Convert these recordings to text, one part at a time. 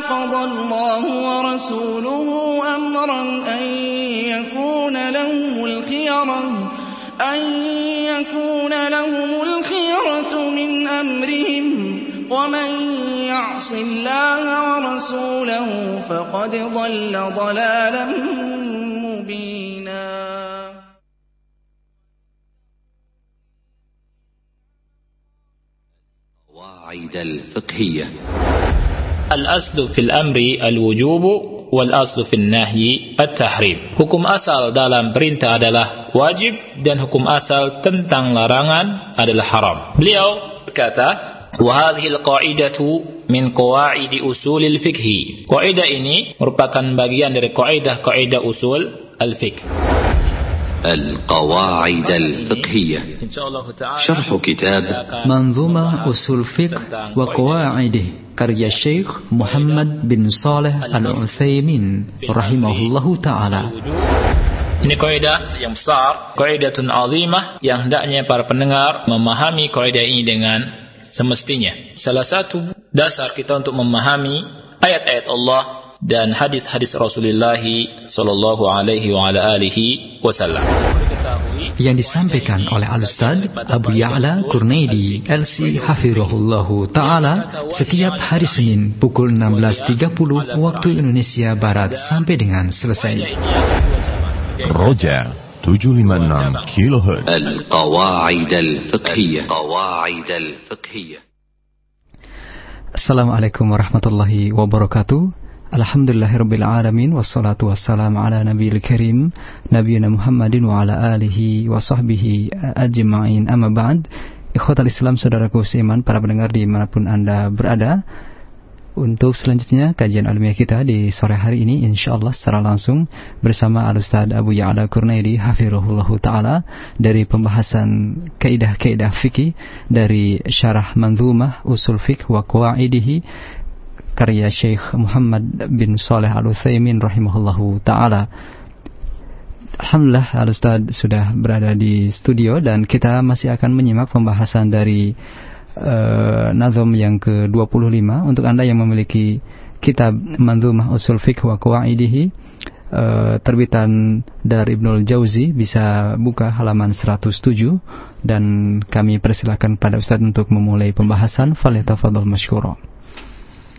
قضى الله ورسوله أمرا أن يكون لهم الخيرة أن يكون لهم الخيرة من أمرهم. ومن يعص الله ورسوله فقد ضل ضلالا مبينا. قواعد الفقهية الأصل في الأمر الوجوب والأصل في النهي التحريم Hukum asal dalam perintah adalah wajib dan hukum asal tentang larangan adalah haram. Beliau berkata, وهذه القاعدة من قواعد أصول الفقه. Kaidah ini merupakan bagian dari kaidah-kaidah usul al-fiqh. القواعد الفقهية شرح كتاب منظومة أصول فقه وقواعده karya Syekh Muhammad bin Saleh Al-Utsaimin rahimahullahu taala. Ini kaidah yang besar, kaidatun azimah yang hendaknya para pendengar memahami kaidah ini dengan semestinya. Salah satu dasar kita untuk memahami ayat-ayat Allah dan hadis-hadis Rasulullah Shallallahu Alaihi wa ala alihi Wasallam. Yang disampaikan oleh Al-Ustaz Abu Ya'la Kurnaidi LC Hafirullahu Ta'ala setiap hari Senin pukul 16.30 waktu Indonesia Barat sampai dengan selesai. Roja 756 kHz Al-Qawaid Assalamualaikum warahmatullahi wabarakatuh. Alhamdulillahirabbil alamin wassalatu wassalamu ala nabiyil karim nabiyina Muhammadin wa ala alihi wa sahbihi ajma'in amma ba'd. Ikhwatal Islam saudaraku seiman para pendengar di mana pun Anda berada. Untuk selanjutnya kajian ilmiah kita di sore hari ini insyaallah secara langsung bersama Al-Ustaz Abu Ya'la Kurnaidi hafirahullahu taala dari pembahasan kaidah-kaidah fikih dari syarah manzumah usul fiqh wa qawaidihi karya Syekh Muhammad bin Saleh Al-Utsaimin rahimahullahu taala. Alhamdulillah Al-Ustaz sudah berada di studio dan kita masih akan menyimak pembahasan dari uh, nazom yang ke-25 untuk Anda yang memiliki kitab Manzumah Usul Fiqh wa Qawaidihi uh, terbitan dari Ibnul Jauzi bisa buka halaman 107 dan kami persilahkan pada Ustaz untuk memulai pembahasan falyatafadhal masykura.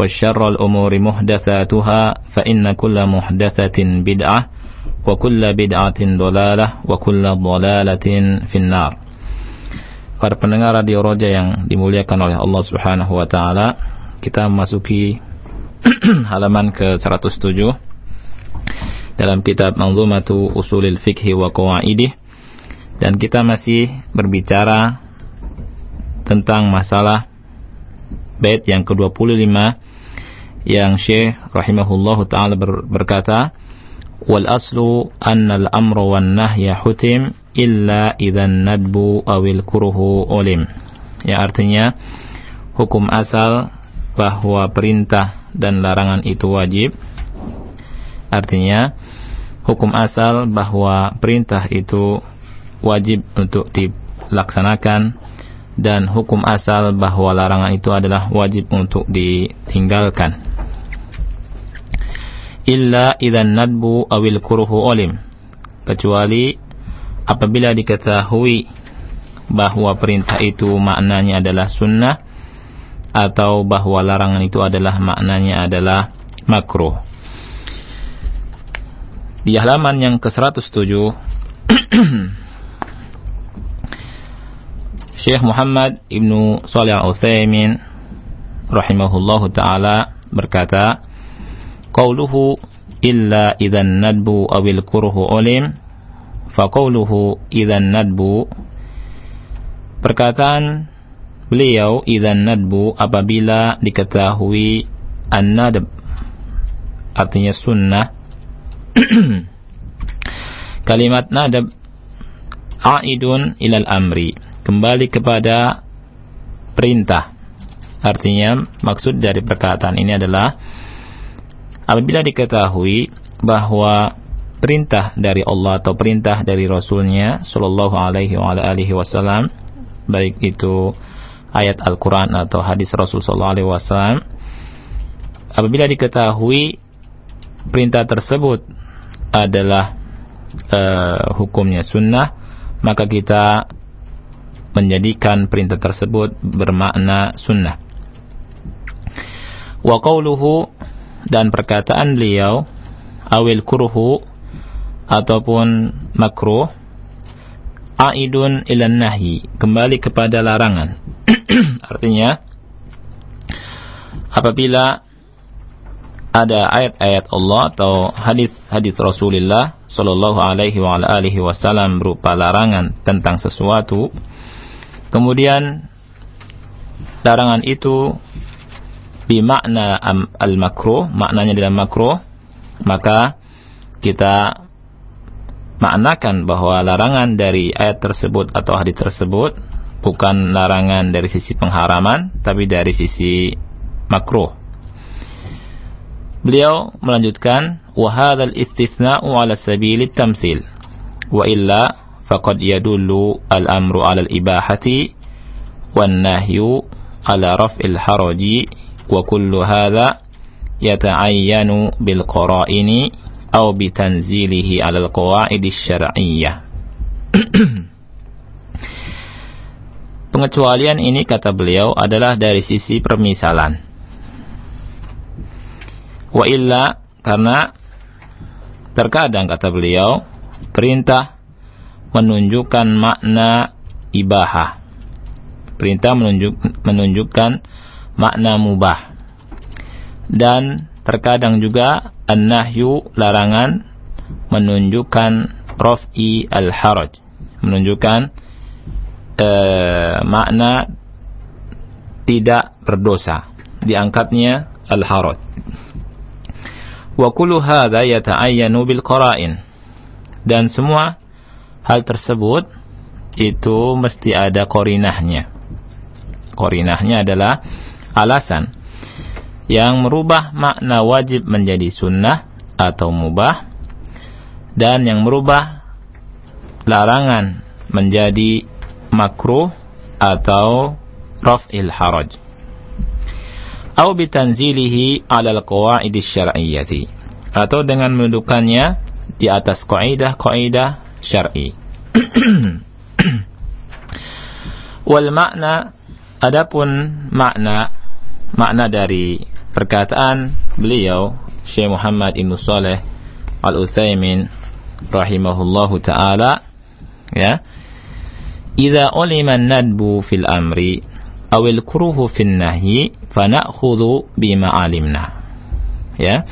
وشر الأمور محدثاتها فإن كل محدثة بدعة وكل بدعة ضلالة وكل ضلالة في النار Para pendengar Radio Roja yang dimuliakan oleh Allah Subhanahu wa taala, kita memasuki halaman ke-107 dalam kitab Manzumatu Usulil Fiqhi wa Qawaidih dan kita masih berbicara tentang masalah bait yang ke-25 yang Syekh rahimahullahu taala ber, berkata wal aslu anna al amra wan nahya hutim illa idzan nadbu awil kuruhu ulim yang artinya hukum asal bahwa perintah dan larangan itu wajib Artinya hukum asal bahwa perintah itu wajib untuk dilaksanakan dan hukum asal bahwa larangan itu adalah wajib untuk ditinggalkan. Illa idzan nadbu awil kuruhu olim. Kecuali apabila diketahui bahwa perintah itu maknanya adalah sunnah atau bahwa larangan itu adalah maknanya adalah makruh. Di halaman yang ke-107 Syekh Muhammad Ibnu Shalih Al-Utsaimin rahimahullahu taala berkata, "Qauluhu illa idzan nadbu awil kurhu ulim, fa qauluhu idzan nadbu" Perkataan beliau idzan nadbu apabila diketahui an-nadb artinya sunnah. Kalimat nadab aidun ilal amri, kembali kepada perintah. Artinya maksud dari perkataan ini adalah apabila diketahui bahwa perintah dari Allah atau perintah dari Rasulnya Shallallahu Alaihi Wasallam baik itu ayat Al-Quran atau hadis Rasul Shallallahu Alaihi Wasallam apabila diketahui perintah tersebut adalah uh, hukumnya sunnah, maka kita menjadikan perintah tersebut bermakna sunnah. Wa qawluhu dan perkataan beliau awil kurhu ataupun makruh aidun ilan nahi kembali kepada larangan. Artinya apabila ada ayat-ayat Allah atau hadis-hadis Rasulullah Shallallahu Alaihi Wasallam berupa larangan tentang sesuatu, kemudian larangan itu bimakna al makruh, maknanya dalam makruh, maka kita maknakan bahwa larangan dari ayat tersebut atau hadis tersebut bukan larangan dari sisi pengharaman, tapi dari sisi makruh. Beliau melanjutkan wa hadzal istitsna'u 'ala sabilit tamsil. Wa illa faqad yadullu al-amru 'ala al-ibahati wan nahyu 'ala raf'il haraji wa kullu hadza yata'ayyanu bil qara'ini aw bi tanzilihi 'ala al-qawa'id asy-syar'iyyah Pengecualian ini kata beliau adalah dari sisi permisalan Wa illa karena terkadang kata beliau perintah menunjukkan makna ibahah. Perintah menunjuk, menunjukkan makna mubah. Dan terkadang juga an-nahyu larangan menunjukkan raf'i al-haraj. Menunjukkan uh, makna tidak berdosa. Diangkatnya al-haraj. Wa kullu hadza yata'ayyanu bil qara'in. Dan semua hal tersebut itu mesti ada korinahnya. Korinahnya adalah alasan yang merubah makna wajib menjadi sunnah atau mubah dan yang merubah larangan menjadi makruh atau raf'il haraj atau bitanzilihi alal qawaid syar'iyyati atau dengan mendudukannya di atas kaidah-kaidah syar'i. Wal makna adapun makna makna dari perkataan beliau Syekh Muhammad Ibn Saleh Al-Utsaimin rahimahullahu taala ya Idza ulima nadbu fil amri awil kuruhu fin nahyi fana'khudhu bima alimna. Ya.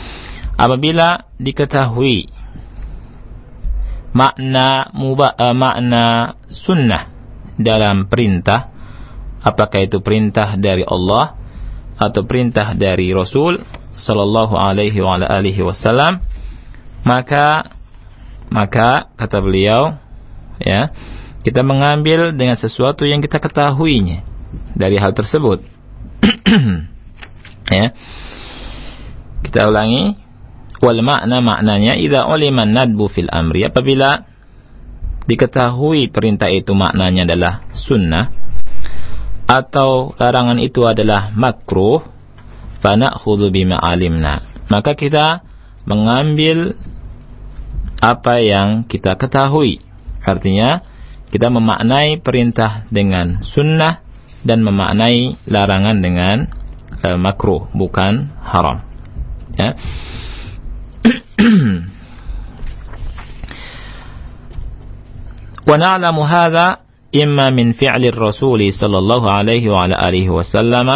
Apabila diketahui makna muba, uh, makna sunnah dalam perintah apakah itu perintah dari Allah atau perintah dari Rasul sallallahu alaihi wa alihi wasallam maka maka kata beliau ya kita mengambil dengan sesuatu yang kita ketahuinya dari hal tersebut ya. Kita ulangi. wal makna maknanya idza ulima nadbu fil amri apabila diketahui perintah itu maknanya adalah sunnah atau larangan itu adalah makruh fanakhudhu bima alimna maka kita mengambil apa yang kita ketahui artinya kita memaknai perintah dengan sunnah dan memaknai larangan dengan uh, makruh bukan haram ya ونعلم هذا imma min fi'li Rasul sallallahu alaihi wa ala alihi wasallam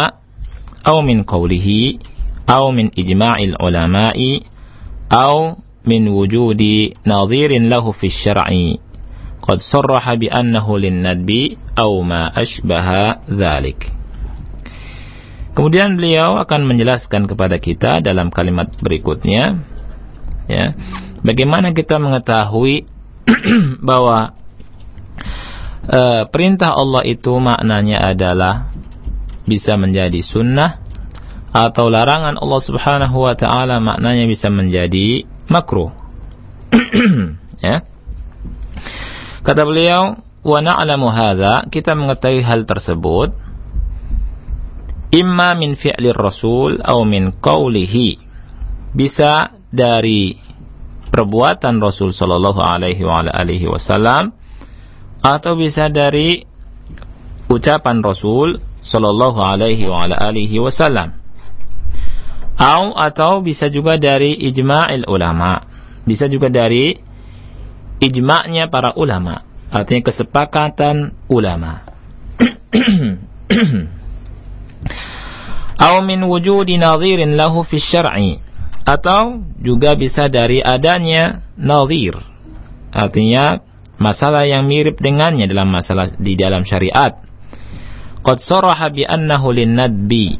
au min qawlihi au min ijma'il ulama'i au min wujudi nadhirin lahu fi syar'i qad sarraha bi annahu linnadbi au ma ashbaha dhalik. Kemudian beliau akan menjelaskan kepada kita dalam kalimat berikutnya ya bagaimana kita mengetahui bahwa uh, perintah Allah itu maknanya adalah bisa menjadi sunnah atau larangan Allah Subhanahu wa taala maknanya bisa menjadi makruh. ya. Kata beliau, "Wa na'lamu hadza," kita mengetahui hal tersebut imma min fi'lir rasul atau min qawlihi. Bisa dari perbuatan Rasul sallallahu alaihi wa alihi wasallam atau bisa dari ucapan Rasul Shallallahu Alaihi Wasallam. Atau, atau bisa juga dari ijma'il ulama. Bisa juga dari ijma'nya para ulama. Artinya kesepakatan ulama. Atau min wujudi nadhirin lahu fi syar'i. Atau juga bisa dari adanya nadhir. Artinya masalah yang mirip dengannya dalam masalah di dalam syariat. Qad saraha bi annahu linnadbi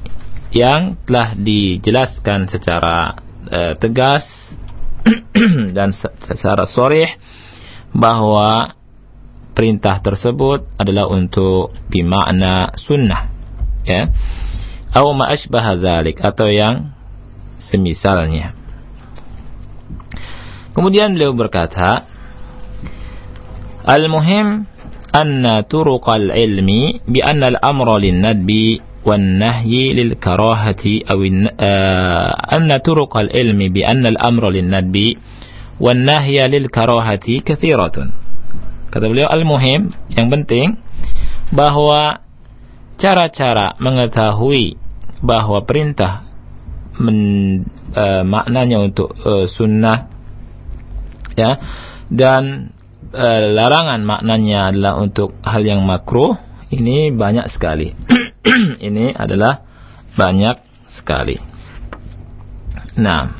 yang telah dijelaskan secara uh, tegas dan secara sorih bahwa perintah tersebut adalah untuk bimakna sunnah ya atau ma asbaha atau yang semisalnya kemudian beliau berkata المهم أن طرق العلم بأن الأمر للندب والنهي للكراهة أو أن طرق العلم بأن الأمر للندب والنهي للكراهة كثيرة kata beliau al-muhim yang penting bahwa cara-cara mengetahui bahwa perintah men, uh, maknanya untuk uh, sunnah ya dan e, larangan maknanya adalah untuk hal yang makruh, ini banyak sekali. ini adalah banyak sekali. Nah,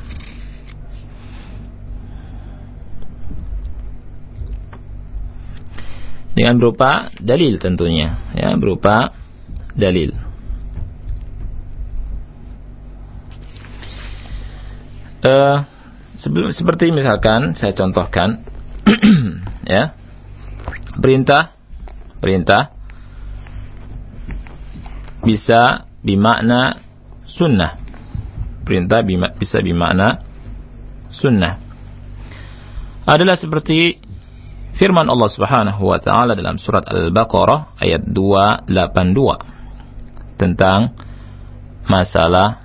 dengan berupa dalil tentunya, ya berupa dalil. Uh, sebelum seperti misalkan saya contohkan ya. Perintah perintah bisa bimakna sunnah. Perintah bisa bimakna sunnah. Adalah seperti firman Allah Subhanahu wa taala dalam surat Al-Baqarah ayat 282 tentang masalah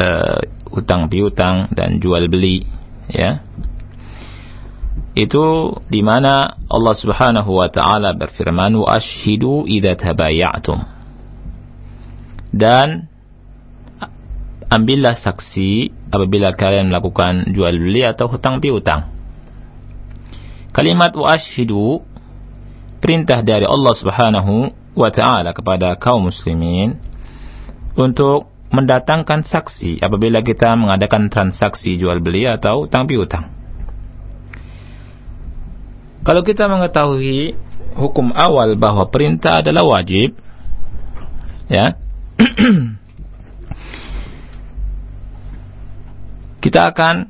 uh, utang piutang dan jual beli ya itu di mana Allah Subhanahu wa taala berfirman wa ashhidu idza tabayatum. Dan ambillah saksi apabila kalian melakukan jual beli atau hutang piutang. Kalimat wa ashhidu perintah dari Allah Subhanahu wa taala kepada kaum muslimin untuk mendatangkan saksi apabila kita mengadakan transaksi jual beli atau hutang piutang kalau kita mengetahui hukum awal bahwa perintah adalah wajib, ya, kita akan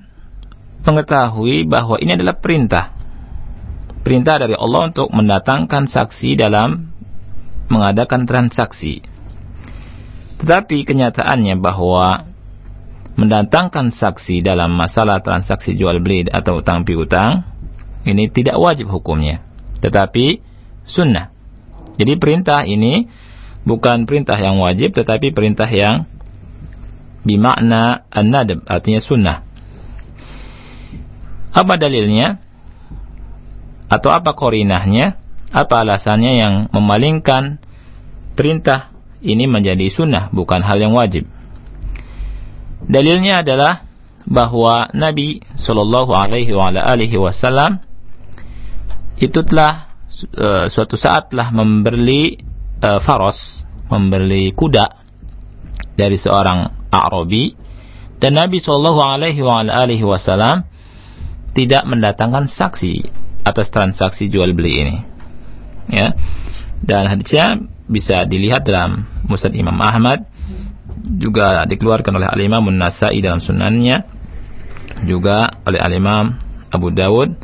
mengetahui bahwa ini adalah perintah. Perintah dari Allah untuk mendatangkan saksi dalam mengadakan transaksi. Tetapi kenyataannya bahwa mendatangkan saksi dalam masalah transaksi jual beli atau utang piutang ini tidak wajib hukumnya. Tetapi sunnah. Jadi perintah ini bukan perintah yang wajib tetapi perintah yang bimakna an-nadab artinya sunnah. Apa dalilnya? Atau apa korinahnya? Apa alasannya yang memalingkan perintah ini menjadi sunnah bukan hal yang wajib? Dalilnya adalah bahwa Nabi Shallallahu Alaihi Wasallam itu telah uh, suatu saat telah membeli uh, faros, membeli kuda dari seorang Arabi dan Nabi Shallallahu Alaihi Wasallam tidak mendatangkan saksi atas transaksi jual beli ini. Ya. Dan hadisnya bisa dilihat dalam Musnad Imam Ahmad juga dikeluarkan oleh Al-Imam An-Nasai dalam sunannya juga oleh Al-Imam Abu Dawud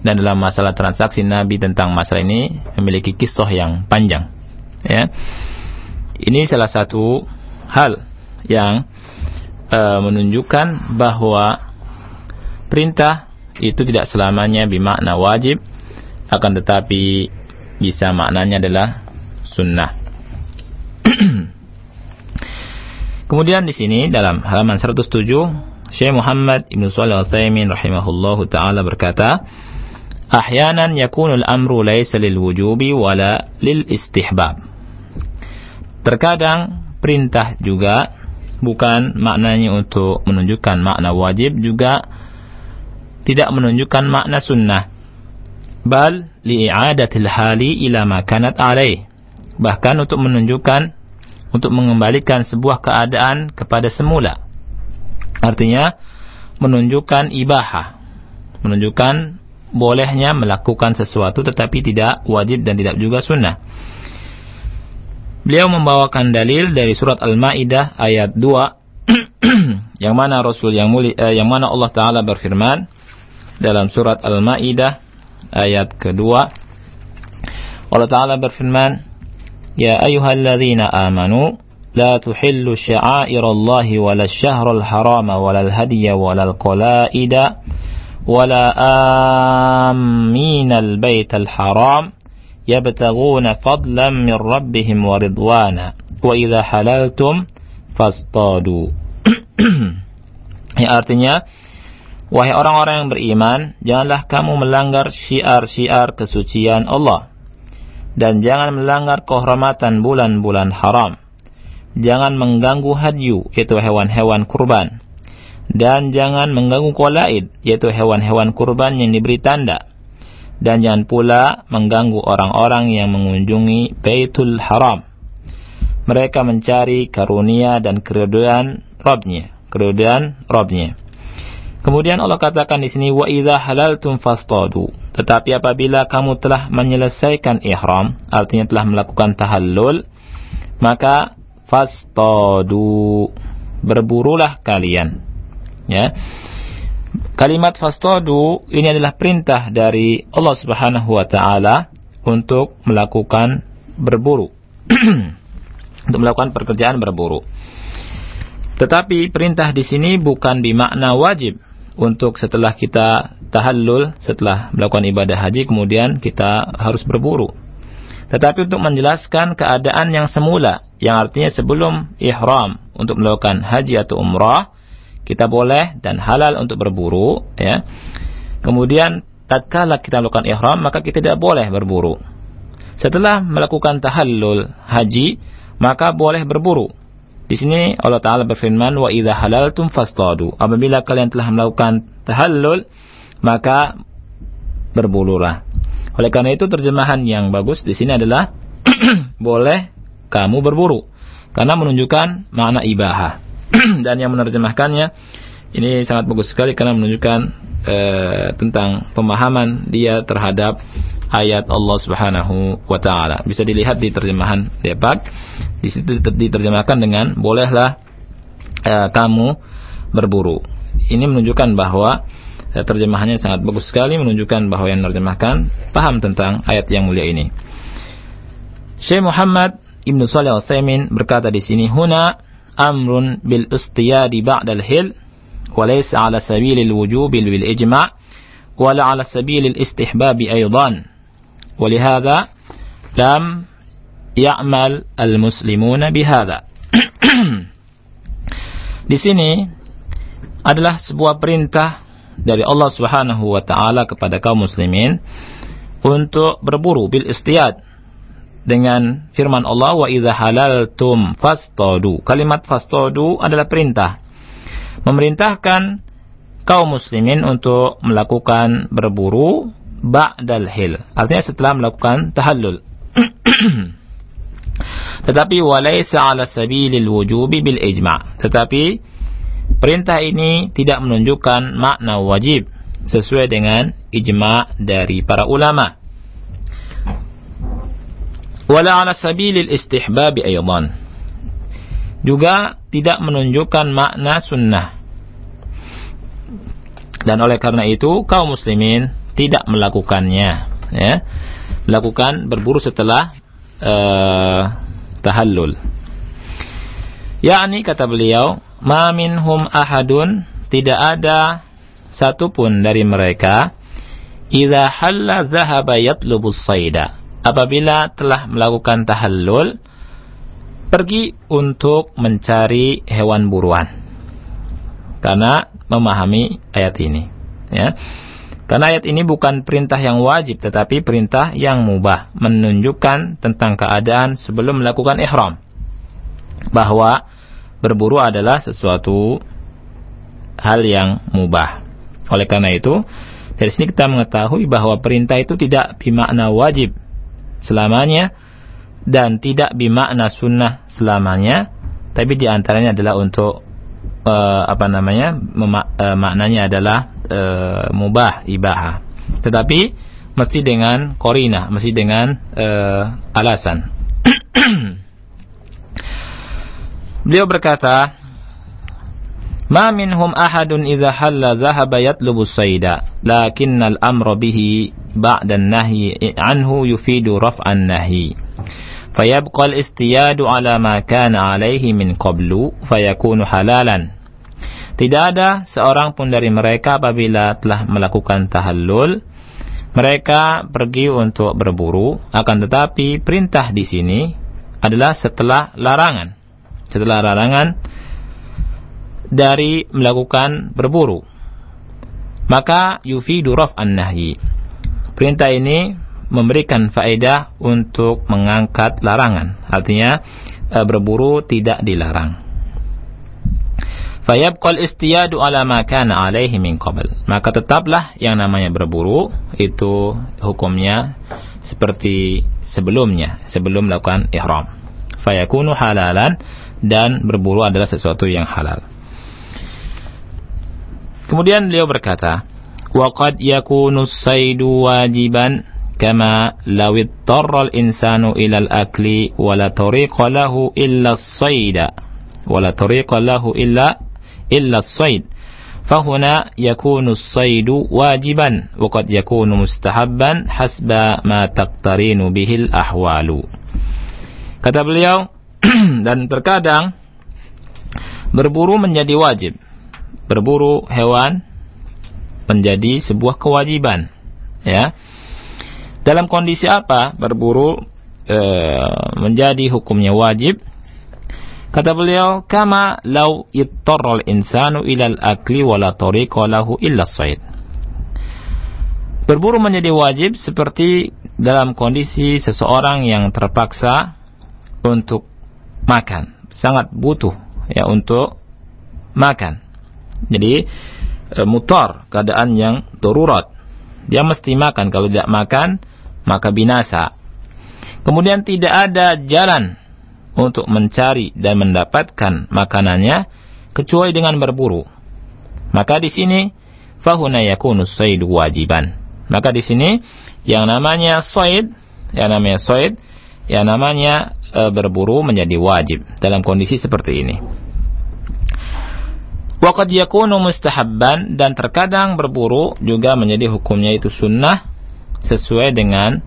dan dalam masalah transaksi Nabi tentang masalah ini memiliki kisah yang panjang ya. Ini salah satu hal yang uh, menunjukkan bahwa perintah itu tidak selamanya bermakna wajib akan tetapi bisa maknanya adalah sunnah. Kemudian di sini dalam halaman 107 Syekh Muhammad Ibn Shalih Al-Utsaimin rahimahullahu taala berkata, "Ahyanan yakunul amru laisa lil wujubi wala lil istihbab." Terkadang perintah juga bukan maknanya untuk menunjukkan makna wajib juga tidak menunjukkan makna sunnah. Bal li'adatil hali ila ma kanat alaih. Bahkan untuk menunjukkan untuk mengembalikan sebuah keadaan kepada semula. Artinya menunjukkan ibahah, menunjukkan bolehnya melakukan sesuatu tetapi tidak wajib dan tidak juga sunnah. Beliau membawakan dalil dari surat Al-Maidah ayat 2 yang mana Rasul yang mulia eh, yang mana Allah taala berfirman dalam surat Al-Maidah ayat kedua Allah taala berfirman يا أيها الذين آمنوا لا تحلوا شعائر الله ولا الشهر الحرام ولا الهدي ولا القلائد ولا آمين البيت الحرام يبتغون فضلا من ربهم ورضوانا وإذا حللتم فاصطادوا yang artinya Wahai orang-orang yang beriman, janganlah kamu melanggar syiar-syiar kesucian Allah dan jangan melanggar kehormatan bulan-bulan haram. Jangan mengganggu hadyu, yaitu hewan-hewan kurban. Dan jangan mengganggu kolaid, yaitu hewan-hewan kurban yang diberi tanda. Dan jangan pula mengganggu orang-orang yang mengunjungi Baitul Haram. Mereka mencari karunia dan keriduan Robnya, keriduan Robnya. Kemudian Allah katakan di sini wa idza halaltum fastadu. Tetapi apabila kamu telah menyelesaikan ihram, artinya telah melakukan tahallul, maka fastadu. Berburulah kalian. Ya. Kalimat fastadu ini adalah perintah dari Allah Subhanahu wa taala untuk melakukan berburu. untuk melakukan pekerjaan berburu. Tetapi perintah di sini bukan bermakna wajib, untuk setelah kita tahallul, setelah melakukan ibadah haji, kemudian kita harus berburu. Tetapi untuk menjelaskan keadaan yang semula, yang artinya sebelum ihram untuk melakukan haji atau umrah, kita boleh dan halal untuk berburu, ya. Kemudian tatkala kita melakukan ihram, maka kita tidak boleh berburu. Setelah melakukan tahallul haji, maka boleh berburu. Di sini Allah Ta'ala berfirman, Wa idha halaltum fastadu. Apabila kalian telah melakukan tahallul, maka berbululah. Oleh karena itu terjemahan yang bagus di sini adalah boleh kamu berburu karena menunjukkan makna ibaha. Dan yang menerjemahkannya ini sangat bagus sekali karena menunjukkan e, tentang pemahaman dia terhadap ayat Allah Subhanahu wa taala. Bisa dilihat di terjemahan Depak. Di situ diterjemahkan dengan bolehlah uh, kamu berburu. Ini menunjukkan bahwa uh, terjemahannya sangat bagus sekali menunjukkan bahwa yang menerjemahkan paham tentang ayat yang mulia ini. Syekh Muhammad Ibnu Shalih Al-Utsaimin berkata di sini huna amrun bil istiyadi ba'dal hil وليس على سبيل الوجوب بالإجماع ولا على سبيل الاستحباب أيضا ولهذا لم يعمل المسلمون بهذا Di sini adalah sebuah perintah dari Allah Subhanahu wa taala kepada kaum muslimin untuk berburu bil istiyad dengan firman Allah wa idza halaltum fastadu. Kalimat fastadu adalah perintah. Memerintahkan kaum muslimin untuk melakukan berburu ba'dal hil. Artinya setelah melakukan tahallul. Tetapi walaysa ala sabilil wujubi bil ijma'. Tetapi perintah ini tidak menunjukkan makna wajib sesuai dengan ijma' dari para ulama. Wala ala sabilil istihbab aydan. Juga tidak menunjukkan makna sunnah. Dan oleh karena itu kaum muslimin tidak melakukannya ya. Melakukan berburu setelah uh, tahallul. Yakni kata beliau ma minhum ahadun tidak ada satupun dari mereka idza halla dhahaba yatlubu sayda apabila telah melakukan tahallul pergi untuk mencari hewan buruan. Karena memahami ayat ini ya. Karena ayat ini bukan perintah yang wajib tetapi perintah yang mubah menunjukkan tentang keadaan sebelum melakukan ihram. Bahwa berburu adalah sesuatu hal yang mubah. Oleh karena itu dari sini kita mengetahui bahwa perintah itu tidak bermakna wajib selamanya dan tidak bermakna sunnah selamanya tapi di antaranya adalah untuk uh, apa namanya mema uh, maknanya adalah uh, mubah ibaha. Tetapi mesti dengan korina mesti dengan uh, alasan. Beliau berkata ما منهم أحد إذا حل ذهب يطلب الصيد لكن الأمر به بعد النهي عنه يفيد رفع النهي فيبقى الاستياد على ما كان عليه من قبل فيكون halalan tidak ada seorang pun dari mereka apabila telah melakukan tahallul mereka pergi untuk berburu akan tetapi perintah di sini adalah setelah larangan setelah larangan dari melakukan berburu maka yufidu an nahyi perintah ini memberikan faedah untuk mengangkat larangan. Artinya e, berburu tidak dilarang. Fayabqal istiyadu ala ma kana alaihi min qabl. Maka tetaplah yang namanya berburu itu hukumnya seperti sebelumnya, sebelum melakukan ihram. Fayakunu halalan dan berburu adalah sesuatu yang halal. Kemudian beliau berkata, "Waqad yakunu saidu wajiban كما لو اضطر الإنسان إلى الأكل ولا طريق له إلا الصيد ولا طريق له إلا إلا الصيد فهنا يكون الصيد واجبا وقد يكون مستحبا حسب ما تقترين به الأحوال kata beliau dan terkadang berburu menjadi wajib berburu hewan menjadi sebuah kewajiban ya dalam kondisi apa berburu e, menjadi hukumnya wajib? Kata beliau, kama lau ittarral insanu ilal akli wala tariqa lahu illa sayd. Berburu menjadi wajib seperti dalam kondisi seseorang yang terpaksa untuk makan, sangat butuh ya untuk makan. Jadi e, mutar keadaan yang darurat. Dia mesti makan, kalau tidak makan maka binasa. Kemudian tidak ada jalan untuk mencari dan mendapatkan makanannya kecuali dengan berburu. Maka di sini fahuna yakunu wajiban. Maka di sini yang namanya sayd, yang namanya sayd, yang namanya e, berburu menjadi wajib dalam kondisi seperti ini. Waqad yakunu mustahabban dan terkadang berburu juga menjadi hukumnya itu sunnah sesuai dengan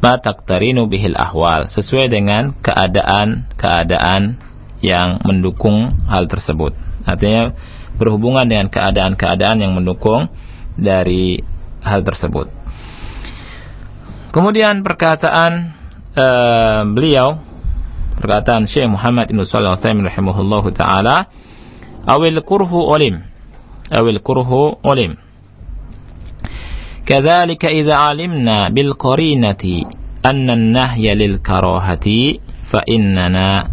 ma taqtarinu bihil ahwal, sesuai dengan keadaan-keadaan yang mendukung hal tersebut. Artinya berhubungan dengan keadaan-keadaan yang mendukung dari hal tersebut. Kemudian perkataan uh, beliau perkataan Syekh Muhammad bin Shalih Al-Utsaimin rahimahullahu taala awil kurhu ulim awil kurhu ulim كذلك إذا علمنا بالقرينة أن النهي للكراهة فإننا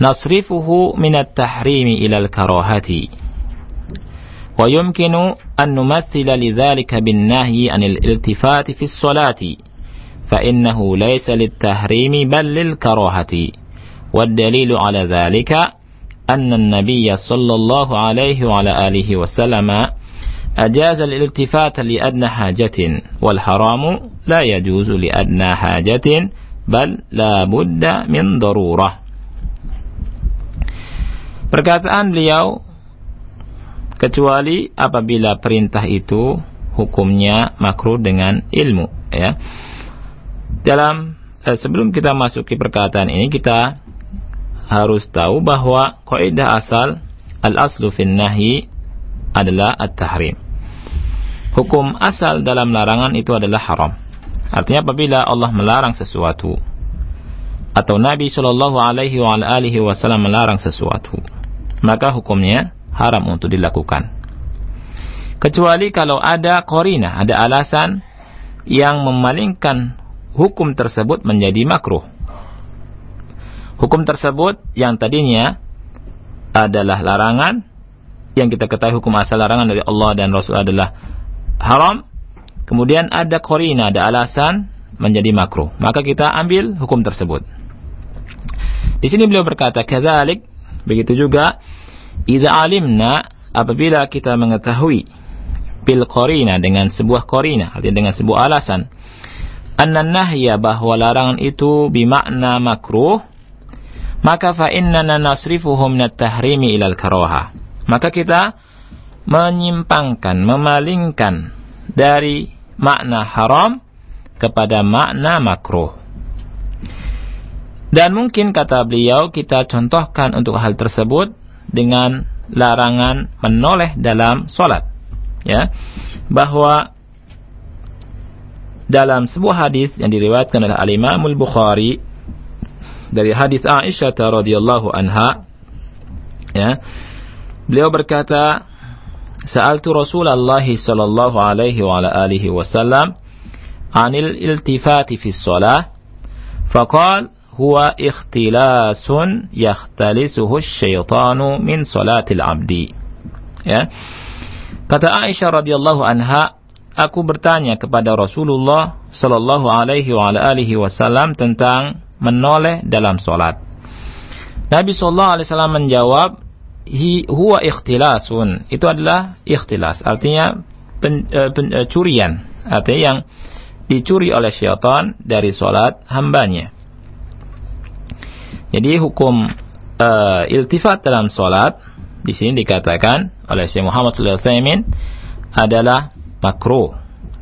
نصرفه من التحريم إلى الكراهة. ويمكن أن نمثل لذلك بالنهي عن الالتفات في الصلاة فإنه ليس للتحريم بل للكراهة. والدليل على ذلك أن النبي صلى الله عليه وعلى آله وسلم أجاز الالتفات لأدنى حاجة والحرام لا يجوز لأدنى حاجة بل لا بد من ضرورة Perkataan beliau kecuali apabila perintah itu hukumnya makruh dengan ilmu ya dalam eh, sebelum kita masuk ke perkataan ini kita harus tahu bahwa kaidah asal al aslu fin nahi adalah at-tahrim hukum asal dalam larangan itu adalah haram artinya apabila Allah melarang sesuatu atau Nabi Shallallahu Alaihi Wasallam melarang sesuatu maka hukumnya haram untuk dilakukan. Kecuali kalau ada korina, ada alasan yang memalingkan hukum tersebut menjadi makruh. Hukum tersebut yang tadinya adalah larangan, yang kita ketahui hukum asal larangan dari Allah dan Rasul adalah haram, kemudian ada korina, ada alasan menjadi makruh. Maka kita ambil hukum tersebut. Di sini beliau berkata, "Kadzalik begitu juga Idza alimna apabila kita mengetahui bil qarina dengan sebuah qarina artinya dengan sebuah alasan anna nahya bahwa larangan itu bimakna makruh maka fa innana nasrifuhu min tahrimi ilal karaha maka kita menyimpangkan memalingkan dari makna haram kepada makna makruh. Dan mungkin kata beliau kita contohkan untuk hal tersebut dengan larangan menoleh dalam solat. Ya. Bahwa dalam sebuah hadis yang diriwayatkan oleh Al Imam Al Bukhari dari hadis Aisyah radhiyallahu anha ya beliau berkata Sa'altu Rasulullah sallallahu alaihi wa ala alihi wasallam anil iltifati fi shalah faqala huwa ikhtilasun yakhtalisuhu syaitanu min salatil abdi. Ya. Kata Aisyah radhiyallahu anha, aku bertanya kepada Rasulullah sallallahu alaihi wa alihi wasallam tentang menoleh dalam salat. Nabi sallallahu alaihi wasallam menjawab, huwa ikhtilasun. Itu adalah ikhtilas, artinya pen, uh, pen, uh, curian, artinya yang dicuri oleh syaitan dari salat hambanya. Jadi hukum uh, iltifat dalam solat di sini dikatakan oleh Syekh Muhammad Al-Utsaimin adalah makruh.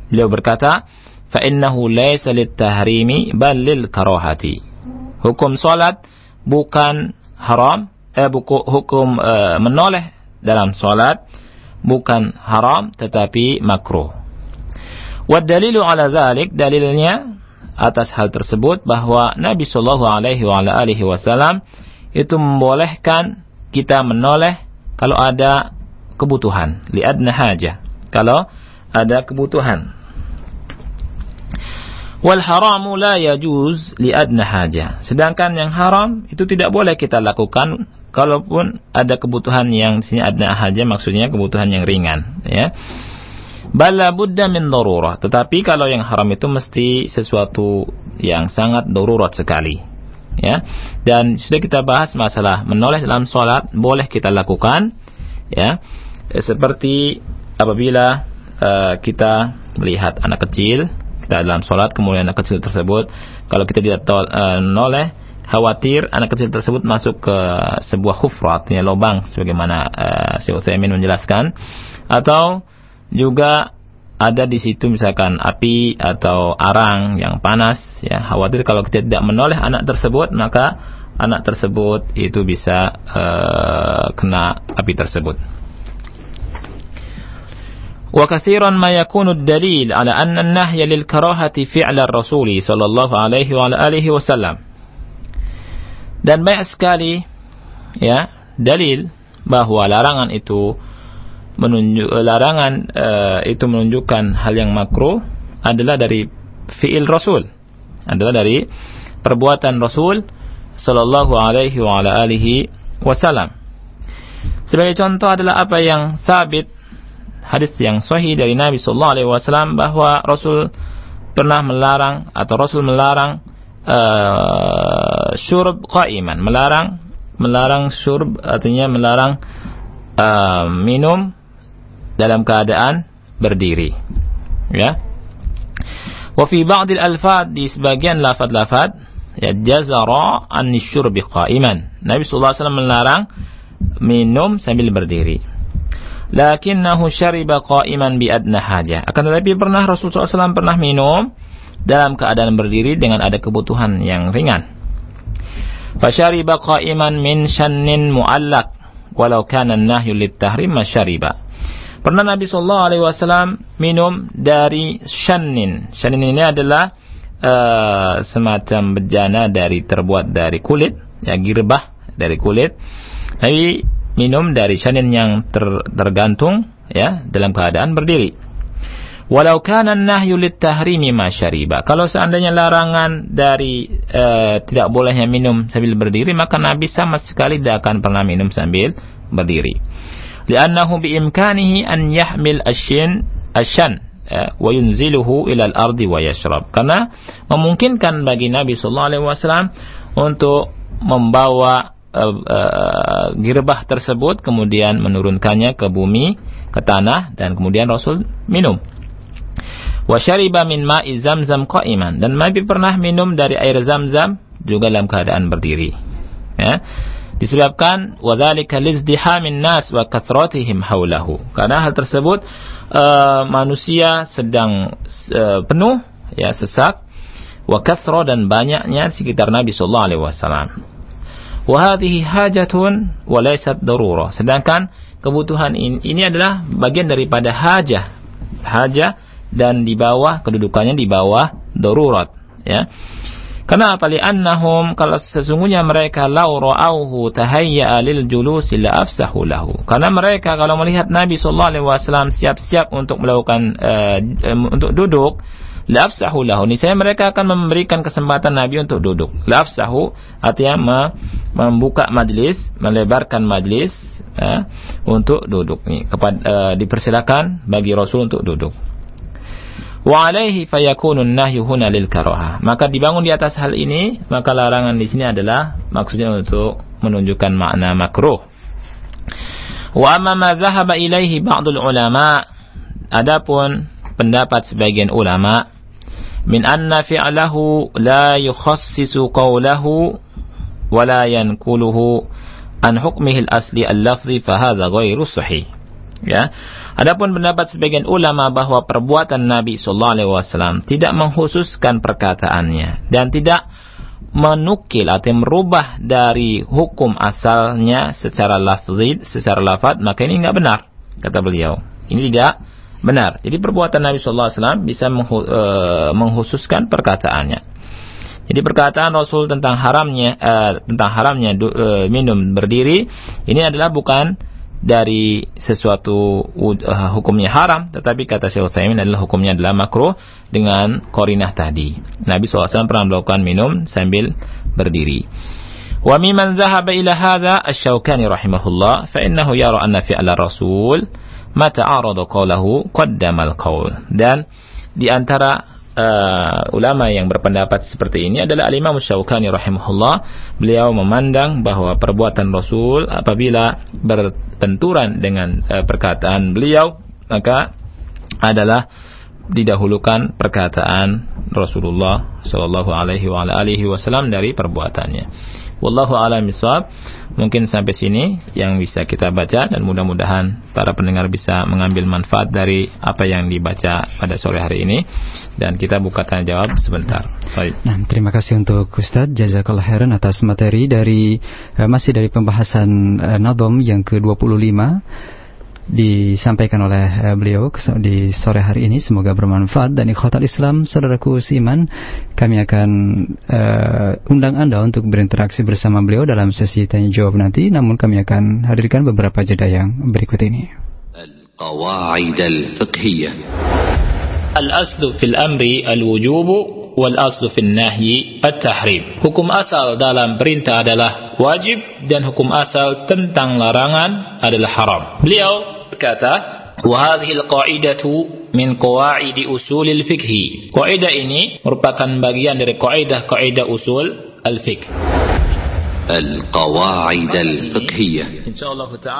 Beliau berkata, "Fa innahu laysa lit-tahrimi bal lil karahati." Hukum solat bukan haram, eh buku, hukum uh, menoleh dalam solat bukan haram tetapi makruh. Wa dalilu ala dzalik dalilnya atas hal tersebut bahwa Nabi Shallallahu Alaihi Wasallam itu membolehkan kita menoleh kalau ada kebutuhan liadna haja kalau ada kebutuhan wal haramu la yajuz liadna haja sedangkan yang haram itu tidak boleh kita lakukan kalaupun ada kebutuhan yang sini adna haja maksudnya kebutuhan yang ringan ya Bala buddha min darurah. Tetapi kalau yang haram itu mesti sesuatu yang sangat darurat sekali. Ya. Dan sudah kita bahas masalah menoleh dalam sholat boleh kita lakukan. Ya. Seperti apabila uh, kita melihat anak kecil kita dalam sholat kemudian anak kecil tersebut kalau kita tidak tol, uh, noleh khawatir anak kecil tersebut masuk ke sebuah hufrat artinya lubang sebagaimana Syekh Utsaimin menjelaskan. Atau juga ada di situ misalkan api atau arang yang panas ya khawatir kalau kita tidak menoleh anak tersebut maka anak tersebut itu bisa uh, kena api tersebut وكثيرا ما يكون الدليل على أن النهي للكراهة فعل الرسول صلى الله عليه وعلى آله وسلم dan banyak sekali ya dalil bahwa larangan itu menunjuk larangan uh, itu menunjukkan hal yang makruh adalah dari fiil Rasul adalah dari perbuatan Rasul sallallahu alaihi wa ala alihi wasallam. Sebagai contoh adalah apa yang sabit hadis yang sahih dari Nabi sallallahu alaihi wasallam bahwa Rasul pernah melarang atau Rasul melarang uh, syurb qaiman, melarang melarang syurb artinya melarang uh, minum dalam keadaan berdiri. Ya. Wa fi ba'd al-alfad di sebagian lafaz-lafaz ya jazara an syurbi qaiman. Nabi sallallahu alaihi wasallam melarang minum sambil berdiri. Lakinnahu syariba qa'iman bi adna hajah. Akan tetapi pernah Rasulullah SAW pernah minum dalam keadaan berdiri dengan ada kebutuhan yang ringan. Fasyariba qa'iman min shannin mu'allak walau kana nahyu lit-tahrim masyariba. Pernah Nabi sallallahu alaihi wasallam minum dari shannin. Shannin ini adalah uh, semacam bejana dari terbuat dari kulit, ya girbah dari kulit. Nabi minum dari shannin yang ter, tergantung ya dalam keadaan berdiri. Walau kana nahyu lit-tahrimi ma syariba. Kalau seandainya larangan dari uh, tidak bolehnya minum sambil berdiri, maka Nabi sama sekali tidak akan pernah minum sambil berdiri. Li'annahu biimkanihi an yahmil asyin asyan eh, wa yunziluhu ila al-ardi wa yashrab. Karena memungkinkan bagi Nabi sallallahu alaihi wasallam untuk membawa uh, uh, girbah tersebut kemudian menurunkannya ke bumi, ke tanah dan kemudian Rasul minum. Wa min ma'i zamzam qa'iman dan Nabi pernah minum dari air zamzam juga dalam keadaan berdiri. Ya. Disebabkan wadzalika lizdihamin nas wa kathratihim haulahu. Karena hal tersebut uh, manusia sedang uh, penuh ya sesak wa dan banyaknya sekitar Nabi sallallahu alaihi wasallam. Wa hadhihi hajatun wa laysat darurah. Sedangkan kebutuhan ini, ini adalah bagian daripada hajah. Hajah dan di bawah kedudukannya di bawah darurat ya karena apa annahum kalau sesungguhnya mereka lau ra'auhu tahayya lil julusi la afsahu lahu. Karena mereka kalau melihat Nabi sallallahu alaihi wasallam siap-siap untuk melakukan uh, untuk duduk, la afsahu lahu. Niscaya mereka akan memberikan kesempatan Nabi untuk duduk. La afsahu artinya membuka majlis, melebarkan majlis uh, untuk duduk nih. Kepada uh, dipersilakan bagi Rasul untuk duduk wa alaihi fayakunun nahyu huna lil karaha. Maka dibangun di atas hal ini, maka larangan di sini adalah maksudnya untuk menunjukkan makna makruh. Wa amma ma dhahaba ilaihi ba'dul ulama adapun pendapat sebagian ulama min anna fi'lahu la yukhassisu qawlahu wa la yankuluhu an hukmihi al-asli al-lafzi fa hadha ghairu sahih. Ya. Adapun pendapat sebagian ulama bahwa perbuatan Nabi sallallahu alaihi wasallam tidak menghususkan perkataannya dan tidak menukil atau merubah dari hukum asalnya secara lafzi, secara lafaz, maka ini enggak benar, kata beliau. Ini tidak benar. Jadi perbuatan Nabi sallallahu alaihi wasallam bisa eh, menghususkan perkataannya. Jadi perkataan Rasul tentang haramnya uh, tentang haramnya uh, minum berdiri ini adalah bukan dari sesuatu uh, hukumnya haram, tetapi kata Syekh Utsaimin adalah hukumnya adalah makruh dengan korinah tadi. Nabi SAW pernah melakukan minum sambil berdiri. Wa mimman dhahaba ila hadha asy-Syaukani rahimahullah fa innahu yara anna fi'la Rasul ma ta'arada qawluhu qaddama al-qawl. Dan di antara uh, ulama yang berpendapat seperti ini adalah Al-Imam Syaukani rahimahullah. Beliau memandang bahwa perbuatan Rasul apabila berbenturan dengan uh, perkataan beliau maka adalah didahulukan perkataan Rasulullah Shallallahu Alaihi Wasallam dari perbuatannya. Wallahu a'lam bishawab. Mungkin sampai sini yang bisa kita baca dan mudah-mudahan para pendengar bisa mengambil manfaat dari apa yang dibaca pada sore hari ini dan kita buka tanya jawab sebentar. Baik. Nah, terima kasih untuk Ustaz Jazakallah khairan atas materi dari uh, masih dari pembahasan uh, Nadom yang ke-25 disampaikan oleh eh, beliau di sore hari ini. Semoga bermanfaat. Dan ikhwatal Islam saudaraku siman kami akan uh, undang Anda untuk berinteraksi bersama beliau dalam sesi tanya jawab nanti. Namun kami akan hadirkan beberapa jeda yang berikut ini. Al-Qawaid al-Fiqhiyah. Al-Aslu fil amri al-wujubu الوجوب والأصل في النهي التحريم Hukum asal dalam perintah adalah wajib dan hukum asal tentang larangan adalah haram. Beliau berkata, وهذه القاعدة من قواعد أصول الفقه. Kaidah ini merupakan bagian dari kaidah-kaidah usul al-fiqh. القواعد الفقهية